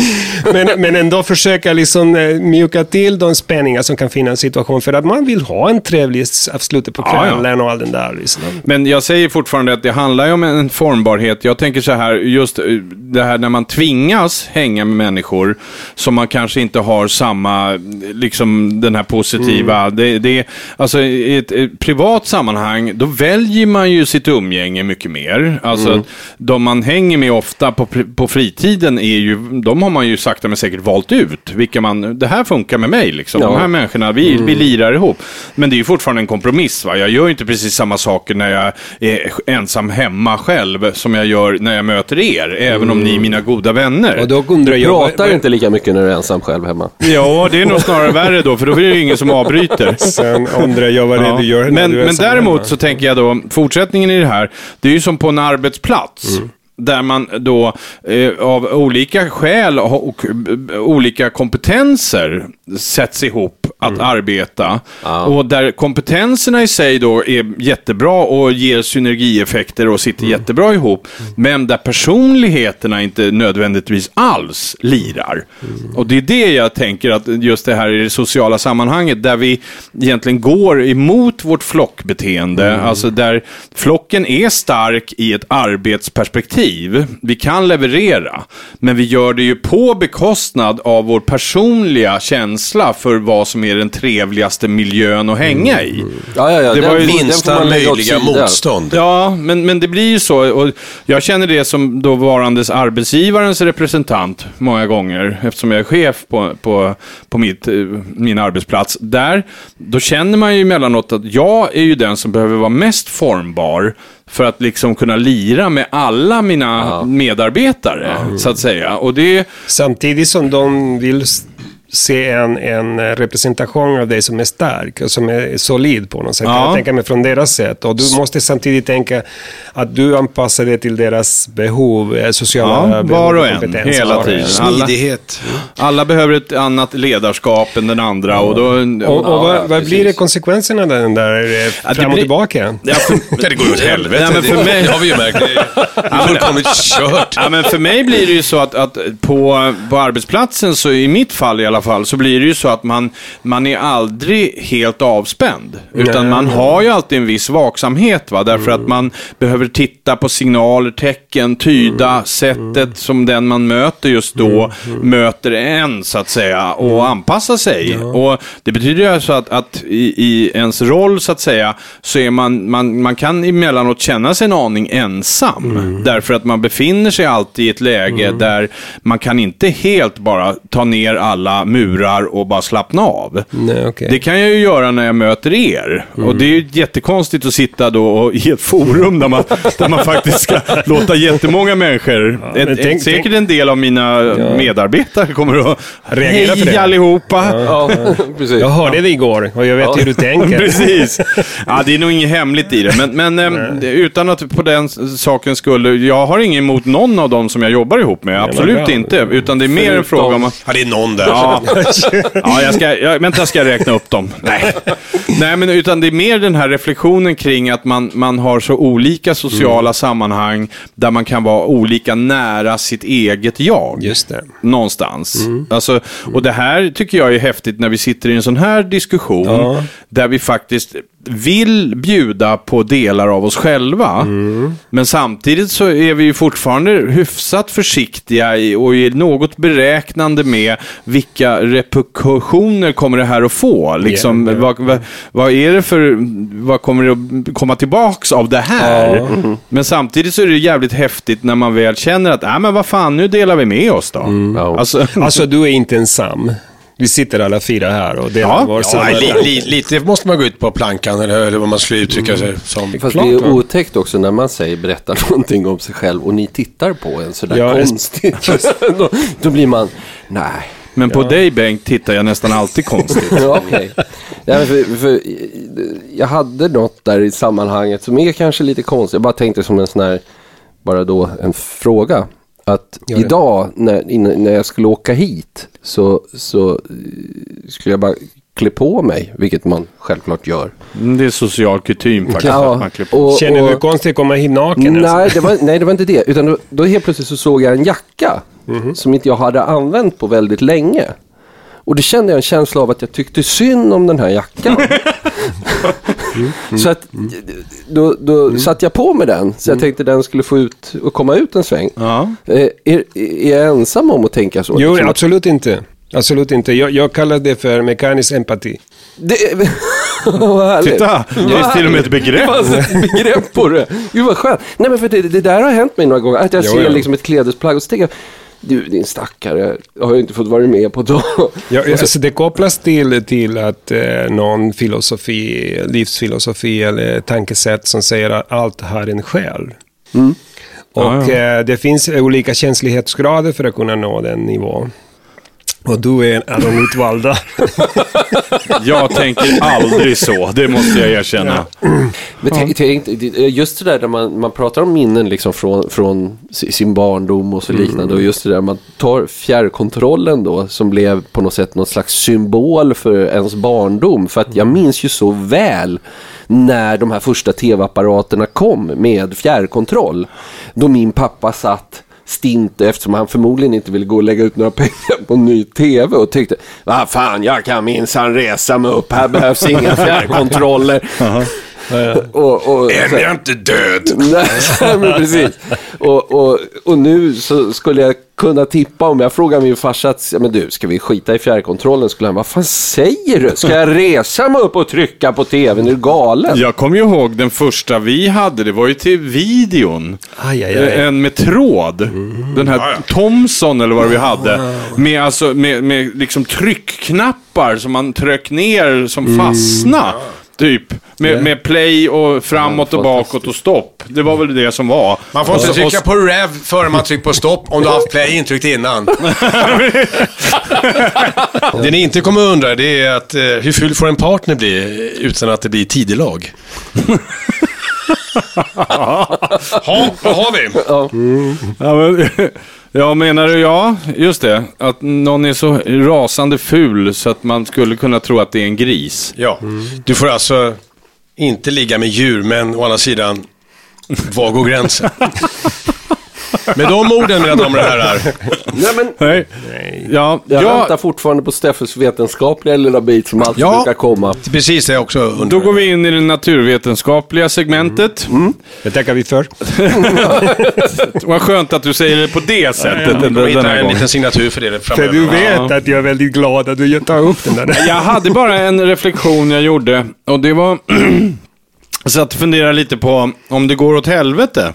men, men ändå försöka liksom eh, mjuka till de spänningar som kan finnas i en situation för att man vill ha en trevlig avslut på Ja, ja. kvällen och all den där. Liksom. Men jag säger fortfarande att det handlar ju om en formbarhet. Jag tänker så här, just eh, det här när man tvingas hänga med människor som man kanske inte har samma, liksom den här positiva, det, det, alltså i ett, ett privat sammanhang, då väljer man ju sitt umgänge mycket mer. Alltså de man hänger med ofta på, på fritiden är ju, de har man ju sakta men säkert valt ut. Vilka man, det här funkar med mig liksom. Ja. De här människorna, vi, vi lirar ihop. Men det är ju fortfarande en kompromiss. Va? Jag gör ju inte precis samma saker när jag är ensam hemma själv som jag gör när jag möter er. Även om ni är mina goda vänner. Och då undrar jag... Pratar inte lika mycket när du är ensam själv hemma. Ja, det är nog snarare värre då, för då är det ju ingen som avbryter. Sen undrar jag vad det är du gör när men, du är men ensam däremot hemma. så tänker jag då, fortsättningen i det här, det är ju som på en arbetsplats. Mm. Där man då eh, av olika skäl och, och eh, olika kompetenser sätts ihop att arbeta. Och där kompetenserna i sig då är jättebra och ger synergieffekter och sitter jättebra ihop. Men där personligheterna inte nödvändigtvis alls lirar. Och det är det jag tänker att just det här i det sociala sammanhanget där vi egentligen går emot vårt flockbeteende. Alltså där flocken är stark i ett arbetsperspektiv. Vi kan leverera, men vi gör det ju på bekostnad av vår personliga känsla för vad som är den trevligaste miljön att hänga i. Ja, ja, ja. Det den- var ju Minsta möjliga motstånd. Ja, men, men det blir ju så. Och jag känner det som då varandes arbetsgivarens representant många gånger, eftersom jag är chef på, på, på mitt, eh, min arbetsplats. Där, då känner man ju emellanåt att jag är ju den som behöver vara mest formbar för att liksom kunna lira med alla mina medarbetare, så att säga. Och det... Samtidigt som de vill se en, en representation av dig som är stark och som är solid på något sätt. Ja. Kan jag tänka mig från deras sätt. Och du måste samtidigt tänka att du anpassar dig till deras behov, eh, sociala Ja, behov var och en, kompetens. hela och tiden. Alla-. Alla behöver ett annat ledarskap än den andra. Och då, Och, och vad, vad precis. blir det konsekvenserna av den där eh, det fram och blir- tillbaka? Ja, för, Ja, det går åt helvete. Men för mig- det har vi ju märkt. Det är fullkomligt kört. Ja, men för mig blir det ju så att, att på, på arbetsplatsen, så i mitt fall i alla fall, så blir det ju så att man, man är aldrig helt avspänd. Utan man har ju alltid en viss vaksamhet, va? därför att man behöver titta på signaler, tecken, tyda sättet som den man möter just då möter en, så att säga, och anpassa sig. Och det betyder ju alltså att, att i, i ens roll, så att säga, så är man, man, man kan emellanåt känna sig en aning ensam. Därför att man befinner sig alltid i ett läge där man kan inte helt bara ta ner alla murar och bara slappna av. Nej, okej. Det kan jag ju göra när jag möter er. Och det är ju jättekonstigt att sitta då i ett forum där man, där man faktiskt ska låta jättemånga människor, ett, men tänk- ett, säkert en del av mina medarbetare kommer att Reagera för Hej det." allihopa! Ja, precis. Jag hörde det igår och jag vet hur du tänker. Precis. Ja, det är nog inget hemligt i det. Men, men ehm, utan att på den saken skulle... Jag har inget emot någon av dem som jag jobbar ihop med. Absolut inte. Utan det är mer en fråga om... att- Ja, det är någon där. Ja, ja jag ska, jag, vänta, ska jag räkna upp dem? Nej. Nej, men utan det är mer den här reflektionen kring att man, man har så olika sociala sammanhang där man kan vara olika nära sitt eget jag. Just det. Någonstans. Alltså, och det här tycker jag är häftigt när vi sitter i en sån här diskussion Ja. där vi faktiskt vill bjuda på delar av oss själva. Men samtidigt så är vi ju fortfarande hyfsat försiktiga i, och är något beräknande med vilka reperkussioner kommer det här att få. Liksom, ja. Vad, vad, vad är det för, vad kommer det att komma tillbaks av det här? Men samtidigt så är det jävligt häftigt när man väl känner att, nej men vad fan, nu delar vi med oss då. Ja. Alltså, Alltså, du är inte ensam. Vi sitter alla fyra här och delar Ja. vår Ja, li, li, lite måste man gå ut på plankan, eller, eller vad man skulle uttrycka sig som. Fast Klart, det är va? otäckt också när man säger berättar någonting om sig själv och ni tittar på en sådär Ja, konstigt. då, då blir man, nej. men på dig Bengt tittar jag nästan alltid konstigt. Ja, okej. Ja, för, för, jag hade något där i sammanhanget som är kanske lite konstigt. Jag bara tänkte som en sån här, bara då en fråga. Att idag när, innan, när jag skulle åka hit så, så eh, skulle jag bara klä på mig, vilket man självklart gör. Mm, Det är social kutym faktiskt. Ja, att man klär på. och- Känner du och- konstigt att komma hit naken? Nej alltså? det, var, nej, det var inte det. Utan då, då helt plötsligt så såg jag en jacka Mhm. som inte jag hade använt på väldigt länge. Och då kände jag en känsla av att jag tyckte synd om den här jackan. Mm. Så att, då, då satte jag på mig den. Så jag tänkte den skulle få ut och komma ut en sväng. Ja. Eh, är, är jag ensam om att tänka så? Jo, Liksom absolut inte. Absolut inte. Jag, jag kallar det för mekanisk empati. Det, vad härligt. Titta, det finns till och med ett begrepp. Det fanns ett begrepp på det. Gud vad skönt. Nej men för det, det där har hänt mig några gånger. Att jag Jo, ser ja. liksom ett klädesplagg och så tänker jag, du din stackare, jag har ju inte fått vara med på dag. Ja, alltså det kopplas till, till att eh, någon filosofi, livsfilosofi eller tankesätt som säger att allt har en själ. Och Ja, Eh, det finns olika känslighetsgrader för att kunna nå den nivån. Och du är en av de utvalda. Jag tänker aldrig så, det måste jag erkänna. Men tänk, tänk, just det där när man, man pratar om minnen liksom från, från si- sin barndom och så liknande. Och just det där man tar fjärrkontrollen då som blev på något sätt någon slags symbol för ens barndom. För att jag minns ju så väl när de här första tv-apparaterna kom med fjärrkontroll. Då min pappa satt stint eftersom han förmodligen inte ville gå och lägga ut några pengar på ny tv och tyckte vad fan jag kan minsann resa mig upp, här behövs inga fjärrkontroller. och, och, Är jag inte död? Nej, men precis. Och, och, och nu så skulle jag kunna tippa om jag frågar min farsa att, ja, men du, ska vi skita i fjärrkontrollen? Skulle han, vad fan säger du? Ska jag resa mig upp och trycka på tvn? Är du galen? Jag kommer ju ihåg den första vi hade, det var ju till videon. Aj, aj, aj. En med tråd. Den här Thomson eller vad vi hade. Med, alltså, med, med liksom tryckknappar som man tryck ner som fastna. Typ. Med, med play och framåt och bakåt och stopp. Det var väl det som var. Man får inte trycka och- på rev före man trycker på stopp om du har haft play intryckt innan. det ni inte kommer undra det är att eh, hur ful får en partner bli utan att det blir tidelag? ha, vad har vi? Ja, men, ja, menar du ja? Just det. Att någon är så rasande ful så att man skulle kunna tro att det är en gris. Ja, du får alltså inte ligga med djur, men å andra sidan, var går gränsen? Med de orden, mina damer och herrar. Nej, men Nej. Ja, jag ja, väntar fortfarande på Steffes vetenskapliga lilla bit som alltid Ja. brukar komma. Är precis det jag också undrar. då går vi in i det naturvetenskapliga segmentet. Det tackar vi för. Vad skönt att du säger det på det sättet den, Vi den hittar här en gången. liten signatur för det För framöver. du vet att jag är väldigt glad att du tar upp den där. Jag hade bara en reflektion jag gjorde och det var... Jag satt och funderade lite på om det går åt helvete.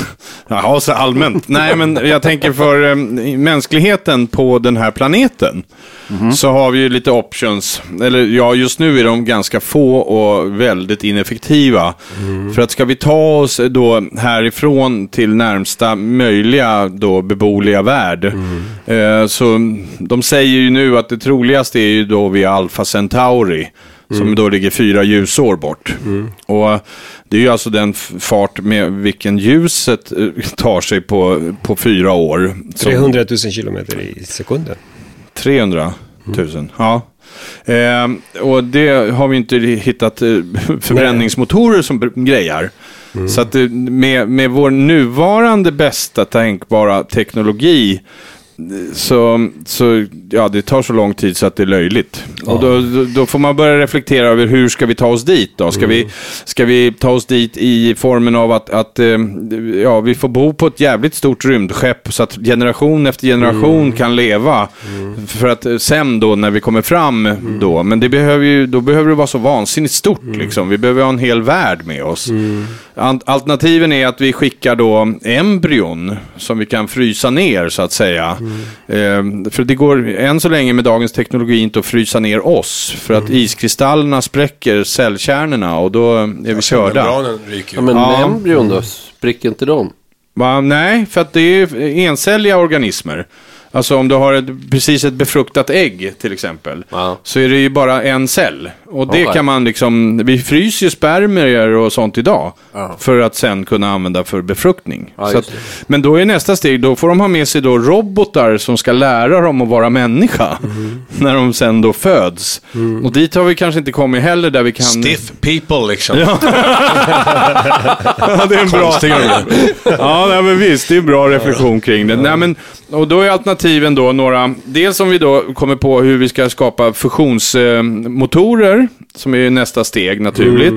Jaha, så allmänt. Nej, men jag tänker för eh, mänskligheten på den här planeten. Så har vi ju lite options. Eller ja, just nu är de ganska få och väldigt ineffektiva. För att ska vi ta oss då härifrån till närmsta möjliga då beboeliga värld. Eh, så de säger ju nu att det troligaste är ju då vid Alpha Centauri. Som då ligger fyra ljusår bort. Och det är ju alltså den fart med vilken ljuset eh, tar sig på, på fyra år. Som- 300 000 kilometer i sekunden. 300 000, ja. Ehm, och det har vi inte hittat eh, förbränningsmotorer som grejar. Så att eh, med, med vår nuvarande bästa tänkbara teknologi eh, så, så ja, det tar så lång tid så att det är löjligt. Och då, då, då får man börja reflektera över hur ska vi ta oss dit då? Ska, vi, ska vi ta oss dit i formen av att, att eh, ja, vi får bo på ett jävligt stort rymdskepp så att generation efter generation kan leva. För att eh, sen då när vi kommer fram då, men det behöver ju, då behöver det vara så vansinnigt stort liksom. Vi behöver ha en hel värld med oss. An- Alternativen är att vi skickar då embryon som vi kan frysa ner så att säga. Eh, för det går än så länge med dagens teknologi inte att frysa ner oss. För att iskristallerna spräcker cellkärnorna och då är vi körda. Ja, men Ja. embryon då? Spricker inte de? Va? Nej, för att det är encelliga organismer. Alltså om du har ett, precis ett befruktat ägg till exempel. Ja. Så är det ju bara en cell. Och det Alright. kan man liksom, vi fryser ju spermier och sånt idag. Ja. För att sen kunna använda för befruktning. Ja, att, men då är nästa steg, då får de ha med sig då robotar som ska lära dem att vara människa. Mm. När de sen då föds. Och dit har vi kanske inte kommit heller där vi kan... Stiff people liksom. Ja, det är en bra... Ja, nej, men visst. Det är en bra reflektion kring det. Nej, men, och då är alternativen då några... Dels om vi då kommer på hur vi ska skapa fusionsmotorer, som är nästa steg naturligt.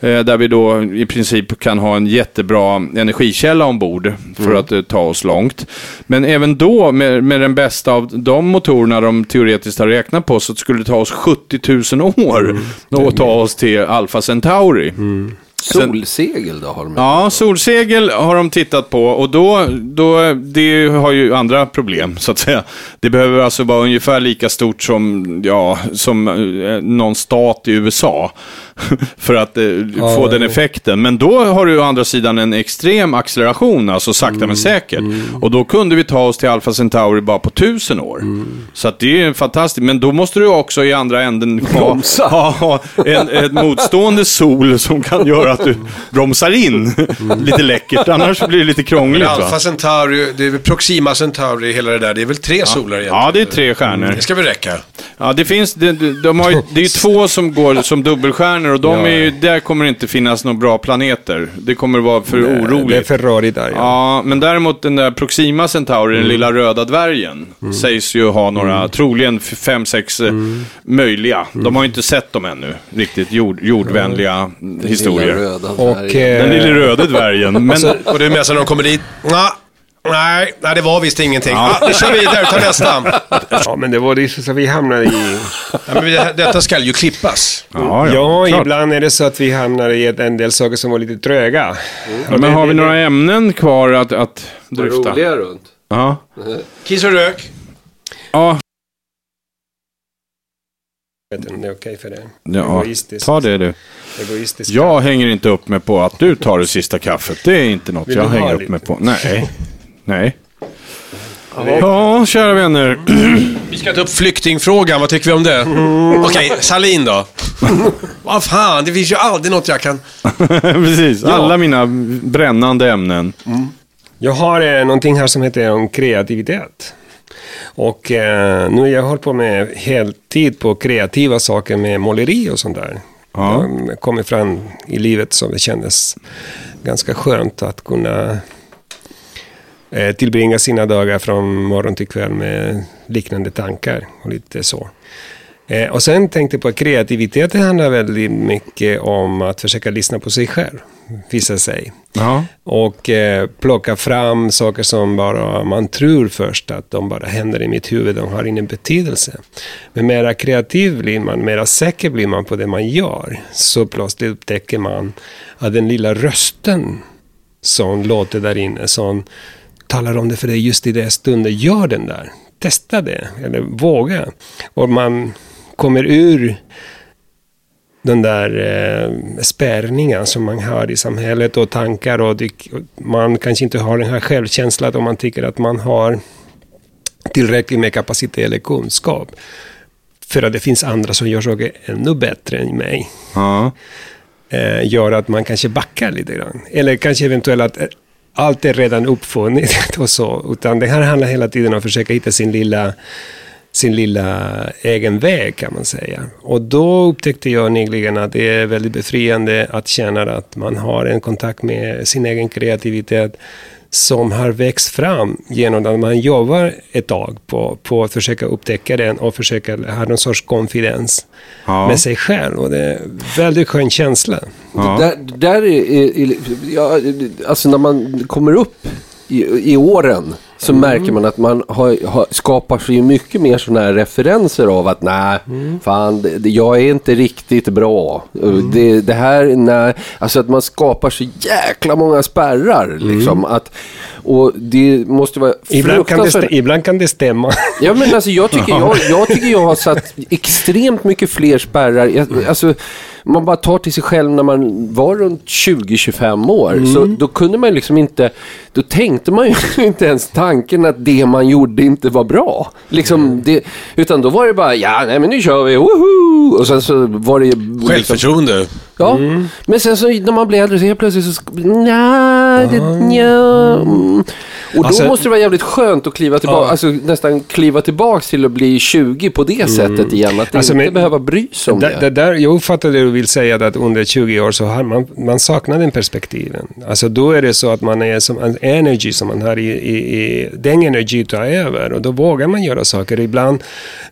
Eh, där vi då i princip kan ha en jättebra energikälla ombord för att eh, ta oss långt. Men även då, med, med den bästa av de motorerna de teoretiskt har räknat på, så skulle det ta oss 70 000 år att ta oss till Alpha Centauri. Solsegel då har de Ja, solsegel har de tittat på och då, då, det har ju andra problem så att säga. Det behöver alltså vara ungefär lika stort som, ja, som eh, någon stat i USA för att eh, få den effekten. Men då har du å andra sidan en extrem acceleration, alltså sakta men säkert. Och då kunde vi ta oss till Alpha Centauri bara på tusen år. Så att det är fantastiskt. Men då måste du också i andra änden ha, ha en, en motstående sol som kan göra att du bromsar in lite läckert. Annars blir det lite krångligt. Alfa Centauri, det är Proxima Centauri, hela det där. Det är väl tre solar egentligen? Ja, det är tre stjärnor. Det ska väl räcka. Ja, det finns, de de har ju, det är ju två som går som dubbelstjärnor och de är ju, där kommer det inte finnas några bra planeter. Det kommer vara för Det är oroligt. för rörigt där. Ja. Ja, men däremot den där Proxima Centauri, den lilla röda dvärgen, sägs ju ha några, troligen f- fem, sex eh, möjliga. De har ju inte sett dem ännu, riktigt jord, jordvänliga Lilla historier. röda Och, dvärgen. Den eh, lilla röda dvärgen. Men, Och det är med sig när de kommer dit. Nja, nej, nej, det var visst ingenting. Ja. Ah, vi kör vidare, ta nästa. ja, men det var det så vi hamnade i... Ja, men det- detta ska ju klippas. ja, Ja, ja, ibland är det så att vi hamnar i en del saker som var lite tröga. Ja, men har vi några ämnen kvar att, att dryfta? roliga runt. Ja. Kiss och rök. Ja, Vet inte om det är okej för det. ja, Egoistiskt. ta det du. Egoistiskt. Jag hänger inte upp mig på att du tar det sista kaffet. Det är inte något Vill jag hänger upp lite? mig på. Nej. Nej. Ja, kära vänner. Vi ska ta upp flyktingfrågan, vad tycker vi om det? Okej, Salin då? Vad fan, det finns ju aldrig något jag kan... Precis, alla mina brännande ämnen. Jag har eh, någonting här som heter om kreativitet. Och eh, nu har jag hållit på med heltid på kreativa saker med måleri och sånt där. Ja. Jag kommer fram i livet som det kändes ganska skönt att kunna tillbringa sina dagar från morgon till kväll med liknande tankar och lite så. Eh, och sen tänkte jag på att kreativitet handlar väldigt mycket om att försöka lyssna på sig själv, visar sig. Ja. Och eh, plocka fram saker som bara man tror först att de bara händer i mitt huvud, de har ingen betydelse. Men mera kreativ blir man, mera säker blir man på det man gör. Så plötsligt upptäcker man att den lilla rösten som låter där inne, som talar om det för dig just i den stunden, gör den där. Testa det, eller våga. Och man kommer ur den där eh, spärrningen som man har i samhället och tankar och man kanske inte har den här självkänslan om man tycker att man har tillräckligt med kapacitet eller kunskap. För att det finns andra som gör saker ännu bättre än mig. Ja. Eh, gör att man kanske backar lite grann. Eller kanske eventuellt att eh, allt är redan uppfunnit och så. Utan det här handlar hela tiden om att försöka hitta sin lilla sin lilla egen väg kan man säga. Och då upptäckte jag nyligen att det är väldigt befriande att känna att man har en kontakt med sin egen kreativitet som har växt fram genom att man jobbar ett tag på, på att försöka upptäcka den och försöka ha någon sorts konfidens Ja. med sig själv. Och det är en väldigt skön känsla. Ja. Det där, det där är, är, är ja, alltså när man kommer upp i, i åren så märker man att man har, har, skapar sig mycket mer sådana här referenser av att nej, fan, det, jag är inte riktigt bra. Det, det här, nej, alltså att man skapar så jäkla många spärrar liksom. Att, och det måste vara Ibland kan, det ibland kan det stämma. Ja men alltså jag tycker jag, jag, tycker jag har satt extremt mycket fler spärrar. Jag, alltså, man bara tar till sig själv när man var runt 20-25 år. Så då kunde man liksom inte, då tänkte man ju inte ens tanken att det man gjorde inte var bra. Liksom det, utan då var det bara, ja nej men nu kör vi, woho! Och sen så var det liksom, Självförtroende. Ja, men sen så när man blir äldre så helt plötsligt så... Nja, det, nja. Mm. Och då Alltså- måste det vara jävligt skönt att kliva tillbaka, alltså nästan kliva tillbaka till att bli 20 på det sättet igen. Att Alltså, inte men- behöva bry sig om Det, det. där, jag uppfattar det du vill säga, att under 20 år så har man, man saknar den perspektiven. Alltså då är det så att man är som en energy som man har i, i, i den energi tar över och då vågar man göra saker. Ibland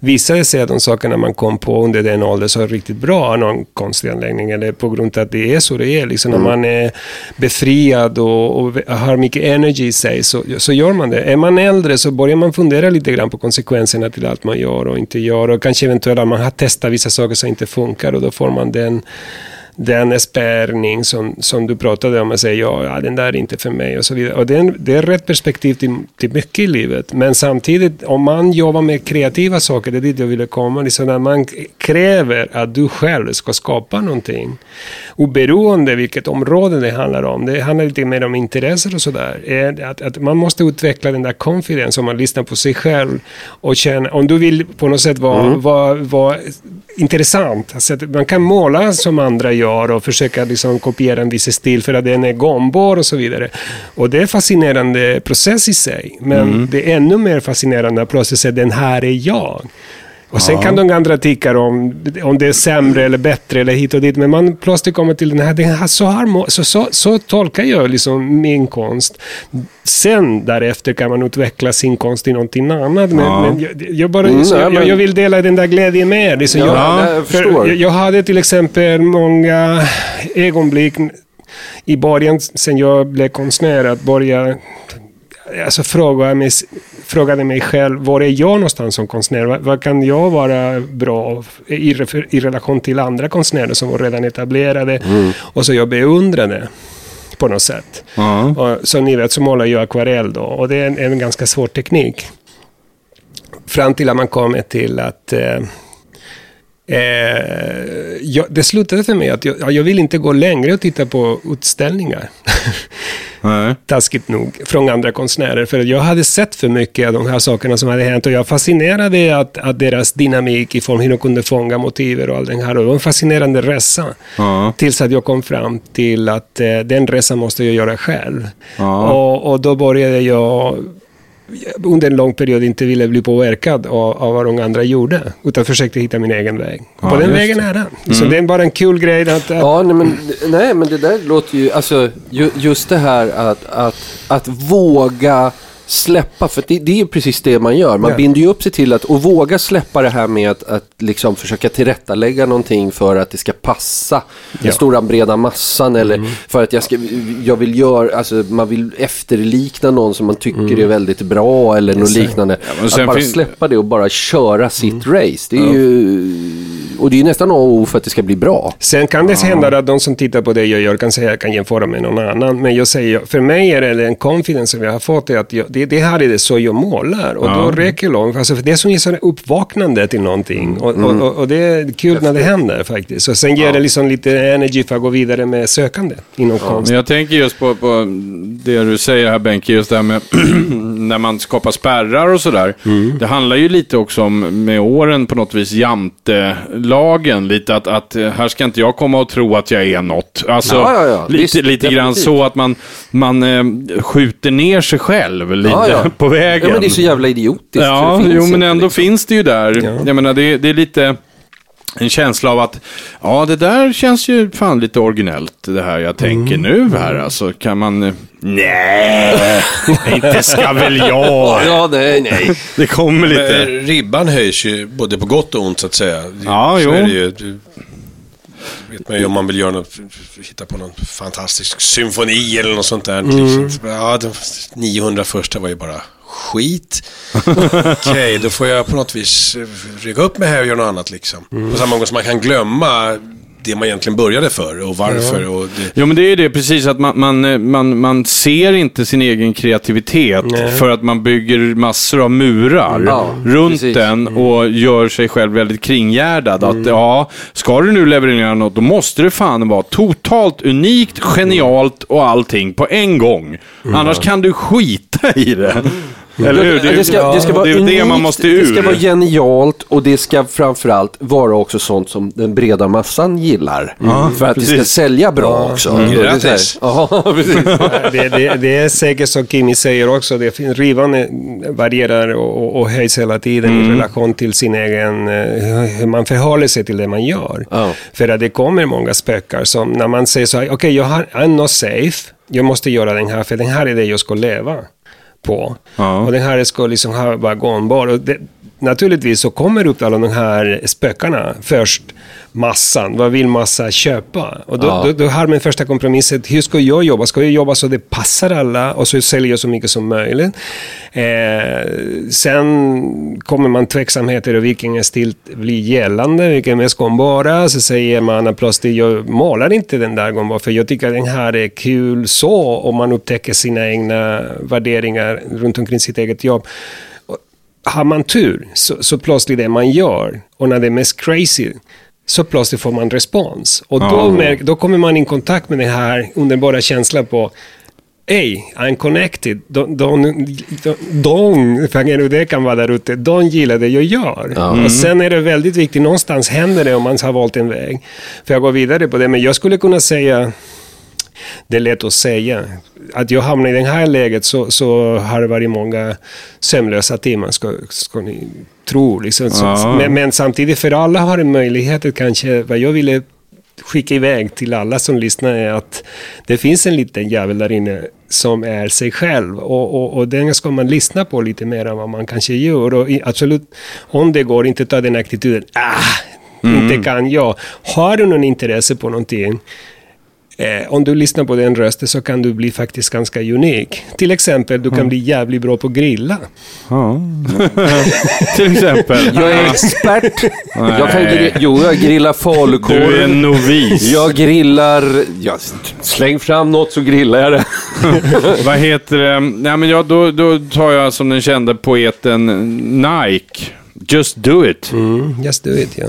visar det sig att de sakerna man kom på under den åldern så är riktigt bra, någon konstig anläggning eller på grund av att det är så det är. Liksom när man är befriad och, och har mycket energy i sig så, så gör man det. Är man äldre så börjar man fundera lite grann på konsekvenserna till allt man gör och inte gör och kanske eventuellt att man har testat vissa saker som inte funkar och då får man den den spärrning som, som du pratade om och säger ja, ja, den där är inte för mig och så vidare. Och det är, en, det är rätt perspektiv till, till mycket i livet. Men samtidigt, om man jobbar med kreativa saker, det är dit jag ville komma, liksom när man kräver att du själv ska skapa någonting, oberoende vilket område det handlar om, det handlar lite mer om intresser och sådär, är att, att man måste utveckla den där confidence om man lyssnar på sig själv och känner, om du vill på något sätt vara, vara, vara intressant. Alltså att man kan måla som andra gör och försöka liksom kopiera en viss stil för att den är gångbar och så vidare. Och det är en fascinerande process i sig. Men det är ännu mer fascinerande process är den här är jag. Och sen kan de andra tycka om, om det är sämre eller bättre eller hit och dit. Men man plötsligt kommer till den här, den här så, har, må- så, så, så tolkar jag liksom min konst. Sen därefter kan man utveckla sin konst i någonting annat. Men, Ja. men jag, jag, bara, Mm, så, nej, jag, men- jag vill dela den där glädjen med er. Liksom Ja, jag, jag, jag hade till exempel många ögonblick i början, sen jag blev konstnär, att börja alltså fråga mig, frågade mig själv, var är jag någonstans som konstnär? Vad, kan jag vara bra i, i relation till andra konstnärer som var redan etablerade och så jag beundrade på något sätt. Ja. Och, som ni vet så målar jag akvarell då och det är en, en ganska svår teknik. Fram till att man kommer till att eh, Eh, jag, det slutade för mig att jag, ja, jag vill inte gå längre och titta på utställningar. Nej. Taskigt nog, från andra konstnärer. För jag hade sett för mycket av de här sakerna som hade hänt och jag fascinerade att, att deras dynamik i form hur de kunde fånga motiver och all den här. Och det var en fascinerande resa. Ja. Tills att jag kom fram till att eh, den resan måste jag göra själv. Ja. Och, och då började jag under en lång period inte ville bli påverkad av, av vad de andra gjorde. Utan försökte hitta min egen väg. Ja, på den vägen det. är den. Så det är bara en kul grej att... att Ja, nej men, nej, men det där låter ju, alltså ju, just det här att, att, att våga släppa, för det, det är ju precis det man gör. Man Ja. binder ju upp sig till att, och våga släppa det här med att, att liksom försöka tillrättalägga någonting för att det ska passa den Ja. stora breda massan eller för att jag, ska, jag vill göra, alltså man vill efterlikna någon som man tycker är väldigt bra eller något liknande. men att bara släppa det och bara köra sitt race. Det är ju, och det är ju nästan A och O för att det ska bli bra. Sen kan det hända att de som tittar på det jag gör kan säga att jag kan jämföra med någon annan. Men jag säger, för mig är det en confidence som jag har fått, att jag, det, det här är det så jag målar. Och då räcker långt. Alltså, för det är som ett uppvaknande till någonting. Och, och, och, och det är kul när det händer faktiskt. Och sen ger det liksom lite energy för att gå vidare med sökande inom konst. Men jag tänker just på, på det du säger här Benke, just det här med när man skapar spärrar och sådär. Mm. Det handlar ju lite också om med åren på något vis jantelagen. Lite att, att eh, här ska inte jag komma och tro att jag är något. Alltså, Ja, ja, ja. lite, Visst, lite grann så att man, man eh, skjuter ner sig själv lite på vägen. Ja, men det är så jävla idiotiskt. Ja, jo men ändå liksom. finns det ju där. Jag menar, det, det är lite en känsla av att ja, det där känns ju fan lite originellt det här jag tänker nu här. Alltså kan man... eh, Nej, inte ska väl jag. Ja, nej, nej. Det kommer Men lite... Ribban höjs ju både på gott och ont så att säga. Ja, så jo. Är det ju, du, vet man ju om man vill göra något, hitta på någon fantastisk symfoni eller något sånt där. Liksom. Ja, de 900 första var ju bara skit. Okej, då får jag på något vis eh, rycka upp mig här och göra något annat liksom. På samma gång som man kan glömma det man egentligen började för och varför. Och det, Jo men det är det precis att man, man, eh, man, man ser inte sin egen kreativitet för att man bygger massor av murar Ja, runt precis. den och gör sig själv väldigt kringgärdad. Att ja, ska du nu leverera något då måste det fan vara totalt unikt, genialt och allting på en gång. Annars kan du skita i det. Eller hur? Det, ska, det ska vara det är unikt, det man måste det ska ur. vara genialt och det ska framförallt vara också sånt som den breda massan gillar. för att det ska precis. sälja bra också. Mm. Det Grattis. Ja, precis. det, det, det är säkert som Kimi säger också, det finns, rivan varierar och, och, höjs hela tiden i relation till sin egen, eh, hur man förhåller sig till det man gör. Ja. För att det kommer många spökar som när man säger så här, okej jag har, I'm not safe, jag måste göra den här för den här är det jag ska leva på. Ja. Och den här ska liksom ha, vara gångbar. Och det, naturligtvis så kommer upp alla de här spökarna först. Massan, vad vill massa köpa? Och då, Ja. då, då har man första kompromisset, hur ska jag jobba? Ska jag jobba så det passar alla och så säljer jag så mycket som möjligt? Eh, sen kommer man tveksamheter och vilken stil blir gällande, vilken är gångbara. Så säger man att plötsligt, jag målar inte den där gångbara för jag tycker att den här är kul så. Och man upptäcker sina egna värderingar runt omkring sitt eget jobb. Har man tur så, så plötsligt det man gör, och när det är mest crazy, så plötsligt får man respons. Och då, Ja. märk, då kommer man i kontakt med den här underbara känslan på Hey, I'm connected. De, de, det kan vara där ute, de gillar det jag gör. Och sen är det väldigt viktigt, någonstans händer det om man har valt en väg. För jag går vidare på det, men jag skulle kunna säga, det är lätt att säga, att jag hamnar i det här läget så, så har det varit många sömnlösa timmar, ska, ska ni tro. Liksom. Så, men, men samtidigt, för alla har en möjlighet kanske, vad jag ville skicka iväg till alla som lyssnar är att det finns en liten jävel där inne som är sig själv och, och, och den ska man lyssna på lite mer än vad man kanske gör. Och absolut, om det går, inte ta den attityden, ah, inte kan jag. Har du någon intresse på någonting, Eh, om du lyssnar på den rösten så kan du bli faktiskt ganska unik. Till exempel, du kan bli jävligt bra på att grilla. Ja. Till exempel. Jag är expert. jag kan gri- jo, jag grillar Du är falukorv. en novis. Jag grillar... Ja, släng fram något så grillar jag det. Vad heter det? Nej, men jag, då, då tar jag som den kände poeten Nike. Just do it. Mm, just do it, ja.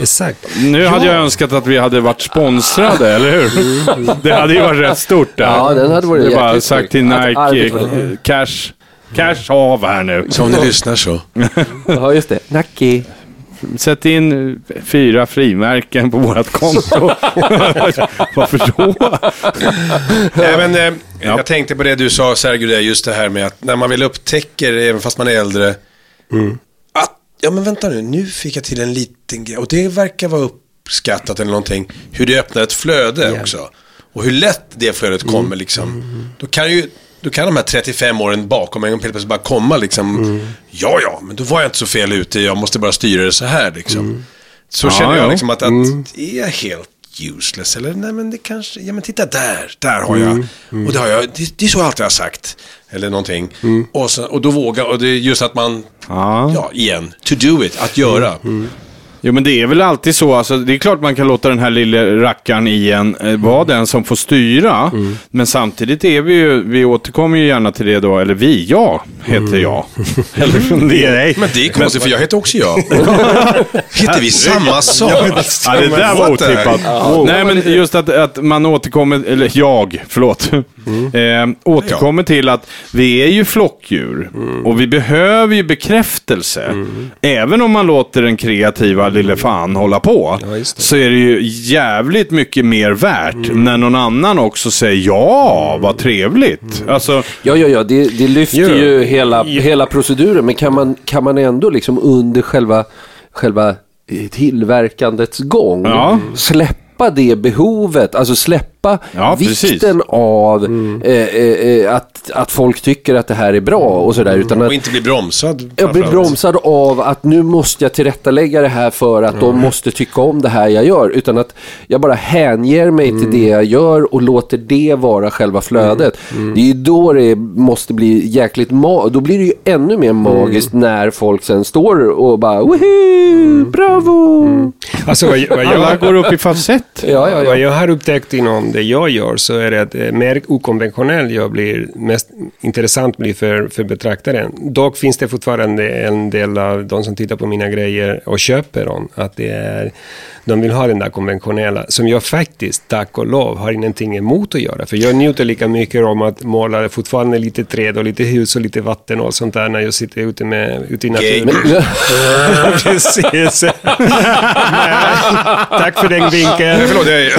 Exakt. Nu hade jag önskat att vi hade varit sponsrade, eller hur? Det hade ju varit rätt stort där. Ja, den hade varit Det bara sagt till Nike, eh, cash, cash av här nu. Så om ni lyssnar så. Ja, just det. Nacki. Sätt in fyra frimärken på vårt konto. Varför då? Nej, men, eh, Jag tänkte på det du sa Sergio, just det här med att när man väl upptäcker, även fast man är äldre, att, ja men vänta nu, nu fick jag till en liten grej. Och det verkar vara uppskattat eller någonting, hur det öppnar ett flöde också. Och hur lätt det flödet kommer liksom. Då kan ju, då kan de här 35 åren bakom en helt plötsligt bara komma liksom. Ja, ja, men då var jag inte så fel ute, jag måste bara styra det så här liksom. Så Ja, känner jag ja. liksom att, att är jag helt useless? Eller nej men det kanske, ja men titta där, där har jag. Och det har jag, det, det är så jag alltid har sagt. Eller någonting. Och, så, och då vågar, och det är just att man, Ja. ja igen, to do it, att göra. Jo, men det är väl alltid så. Alltså, det är klart man kan låta den här lilla rackaren i en eh, vara den som får styra. Men samtidigt är vi ju, vi återkommer ju gärna till det då, eller vi, jag heter jag. eller det är dig. Men det är konstigt för jag heter också jag. heter vi samma sak? Ja, det där var otippat. Nej, men just att, att man återkommer, eller jag, förlåt, eh, återkommer till att vi är ju flockdjur och vi behöver ju bekräftelse. Även om man låter den kreativa lille fan hålla på, så är det ju jävligt mycket mer värt när någon annan också säger ja, vad trevligt. Alltså, Ja, ja, ja, det, det lyfter Ja. ju hela, hela proceduren. Men kan man, kan man ändå liksom under själva, själva eh, tillverkandets gång Ja. släppa det behovet, alltså släppa Ja, precis. vikten av eh, eh, eh, att, att folk tycker att det här är bra och sådär. Utan Och att inte bli bromsad. jag blir bromsad av att nu måste jag tillrättalägga det här för att de måste tycka om det här jag gör. Utan att jag bara hänger mig till det jag gör och låter det vara själva flödet. Det är ju då det måste bli jäkligt ma- Då blir det ju ännu mer magiskt när folk sen står och bara Woohoo! Bravo! Alltså, vad, vad alla jag, går upp i falsett. Ja, ja, Vad ja. jag har upptäckt inom det jag gör så är det att eh, mer okonventionell jag blir, mest intressant blir för, för betraktaren. Dock finns det fortfarande en del av de som tittar på mina grejer och köper dem, att det är, de vill ha den där konventionella, som jag faktiskt, tack och lov, har ingenting emot att göra. För jag njuter lika mycket om att måla fortfarande lite träd och lite hus och lite vatten och sånt där när jag sitter ute, med, ute i naturen. Precis. Tack för den vinkeln. Förlåt, jag.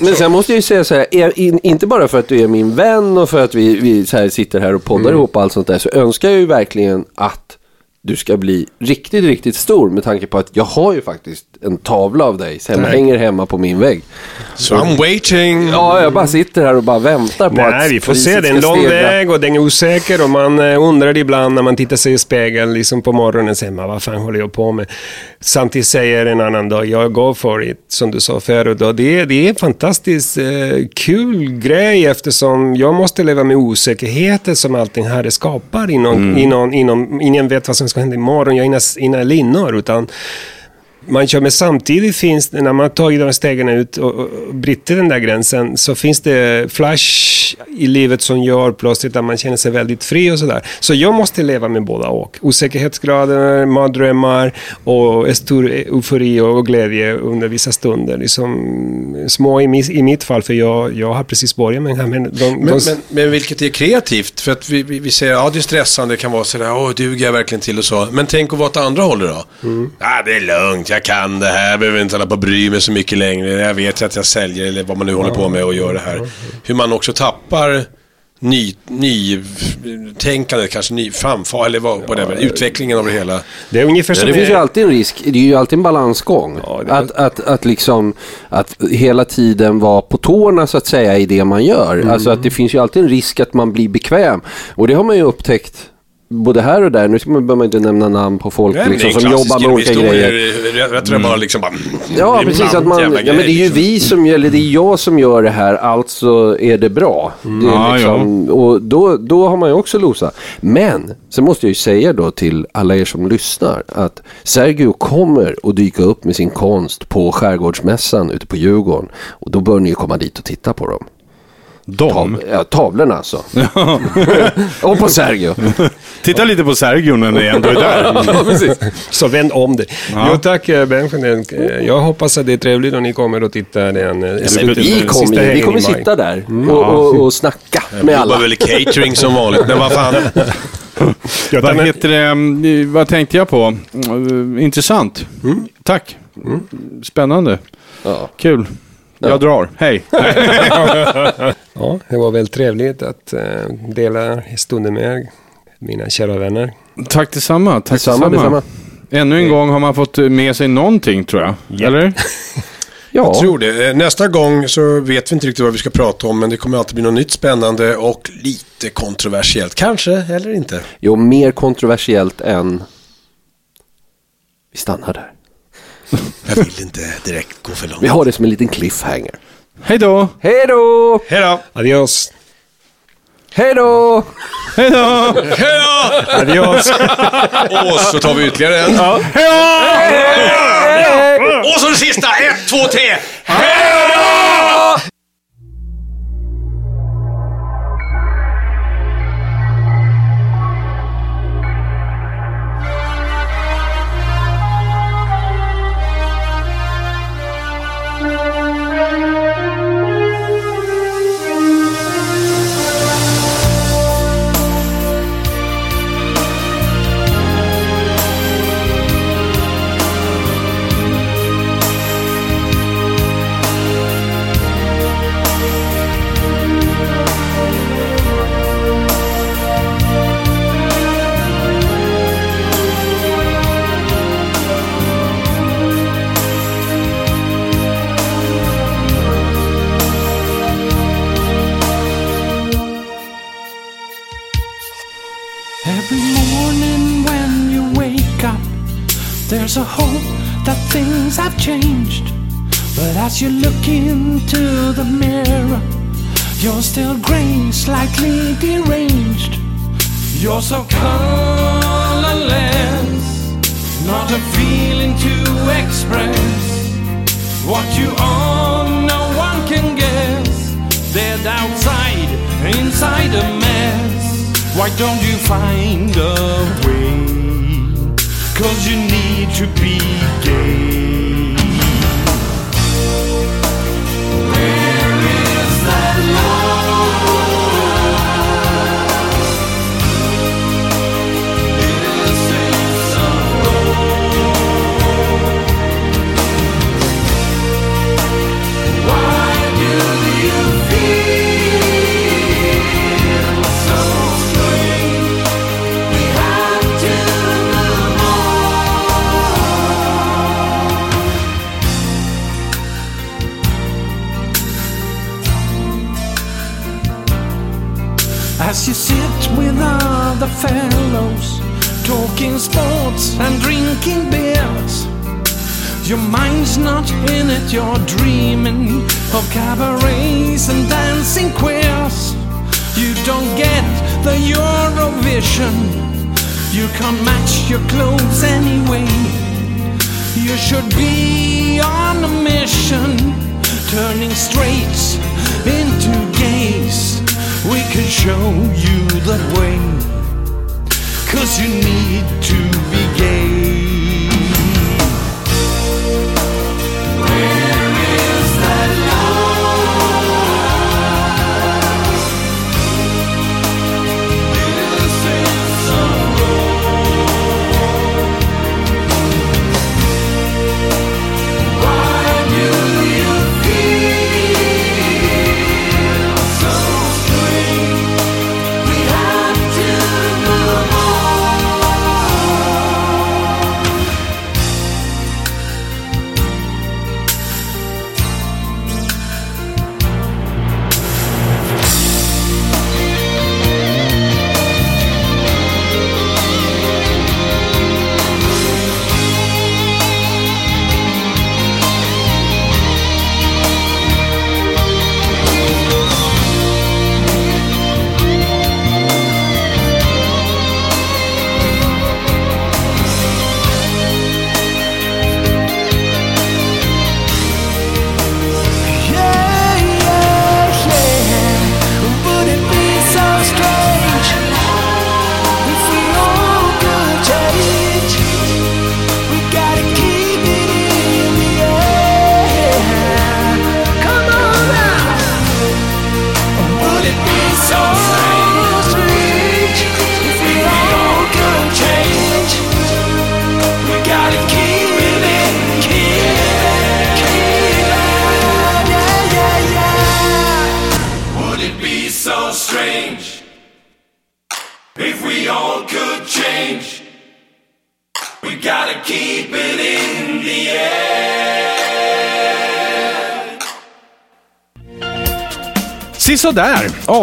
Men sen måste jag ju säga så här, är, in, inte bara för att du är min vän och för att vi, vi så här sitter här och poddar ihop och allt sånt där, så önskar jag ju verkligen att du ska bli riktigt, riktigt stor med tanke på att jag har ju faktiskt en tavla av dig som hänger hemma på min vägg. So I'm waiting. Ja, jag bara sitter här och bara väntar på att Nej, vi får se. Det är en lång stegra. väg och den är osäker och man eh, undrar ibland när man tittar sig i spegeln liksom på morgonen, säger man vad fan håller jag på med? Samtidigt säger en annan dag, jag går för it, som du sa förut. Och det, är- det är en fantastiskt eh, kul grej eftersom jag måste leva med osäkerheter som allting här skapar inom, inom, inom, ingen vet vad som ska hända imorgon, jag har inga, inga linnor, utan man kör, men samtidigt finns det, när man har tagit de stegen ut och, och bryter den där gränsen, så finns det flash i livet som gör plötsligt att man känner sig väldigt fri och sådär. Så jag måste leva med båda och. Osäkerhetsgrader, mardrömmar och stor eufori och glädje under vissa stunder. Liksom, små i, mi- i mitt fall, för jag, jag har precis börjat med det här. Men, de, Men, de, men, men vilket är kreativt? För att vi, vi, vi säger, ja det är stressande, det kan vara sådär, åh duger jag verkligen till och så. Men tänk att vara åt andra hållet då? Mm. Ja, det är lugnt, jag kan det här, jag behöver inte hålla på och bry mig så mycket längre. Jag vet att jag säljer eller vad man nu håller på med och gör det här. Hur man också tappar ny, nytänkande, kanske ny framfart eller vad, whatever, utvecklingen av det hela. det är ungefär Ja, som... det finns ju alltid en risk. Det är ju alltid en balansgång. Ja, det- att, att, att liksom, att hela tiden vara på tårna så att säga i det man gör. Mm. Alltså att det finns ju alltid en risk att man blir bekväm. Och det har man ju upptäckt både här och där. Nu behöver man inte nämna namn på folk Nej, liksom, som jobbar med olika grejer. Jag tror bara liksom bara... Ja, det är precis. Att man, ja, men det är ju liksom. vi som gör, eller det är jag som gör det här, alltså är det bra. Det är Ja, liksom, Och då, då har man ju också losa. Men, så måste jag ju säga då till alla er som lyssnar att Sergio kommer att dyka upp med sin konst på Skärgårdsmässan ute på Djurgården. Och då bör ni ju komma dit och titta på dem. De? Tav, ja, tavlorna alltså. och på Sergio. Titta lite på Sergio när ni ändå är där. ja, precis. Så vänd om det. Jo tack eh, Ben för den. Eh, Jag hoppas att det är trevligt om ni kommer och tittar den. eh, Vi kommer, vi kommer sitta där och, och, och snacka med alla. väl i catering som vanligt, men vad fan. Vad heter det? mm, Vad tänkte jag på? Mm, Intressant. Tack. Spännande. Ja. Kul. Jag drar. Hej. Ja, det var väl trevligt att eh, dela stunden med er, mina kära vänner. Tack detsamma. Tack Detsamma, detsamma. Ännu en gång har man fått med sig någonting tror jag. Eller? Jag Ja, tror det. Eh, Nästa gång så vet vi inte riktigt vad vi ska prata om, men det kommer alltid bli något nytt spännande och lite kontroversiellt. Kanske, eller inte. jo, mer kontroversiellt än... Vi stannar där. Jag vill inte direkt gå för långt. Vi har det som en liten cliffhanger. Hej då! Hej då! Hej då! Adios! Hej då! Hej då! Adios! Och så tar vi ytterligare en. Och så den sista! Ett, två, tre! Every there's a hope that things have changed. But as you look into the mirror, you're still grey, slightly deranged. You're so colorless, not a feeling to express. What you are, no one can guess. Dead outside, inside a mess. Why don't you find a way? Cause you need to be gay. Where is that love? With other fellows, talking sports and drinking beers. Your mind's not in it, you're dreaming of cabarets and dancing queers. You don't get the Eurovision, you can't match your clothes anyway. You should be on a mission, turning straights into gays. We can show you the way, cause you need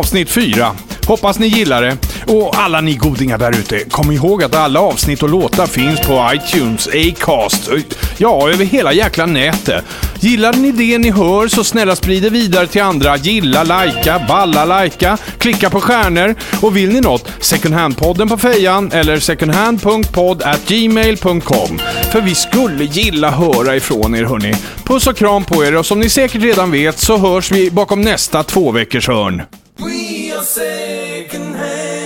avsnitt 4. Hoppas ni gillar det. Och alla ni godingar där ute, kom ihåg att alla avsnitt och låtar finns på iTunes, Acast, ja, över hela jäkla nätet. Gillar ni det ni hör så snälla sprid det vidare till andra. Gilla, lajka, balla, lajka, klicka på stjärnor. Och vill ni något, second hand-podden på fejan eller secondhand.podd at gmail.com. För vi skulle gilla höra ifrån er hörni. Puss och kram på er och som ni säkert redan vet så hörs vi bakom nästa två veckors hörn. forsaken hand.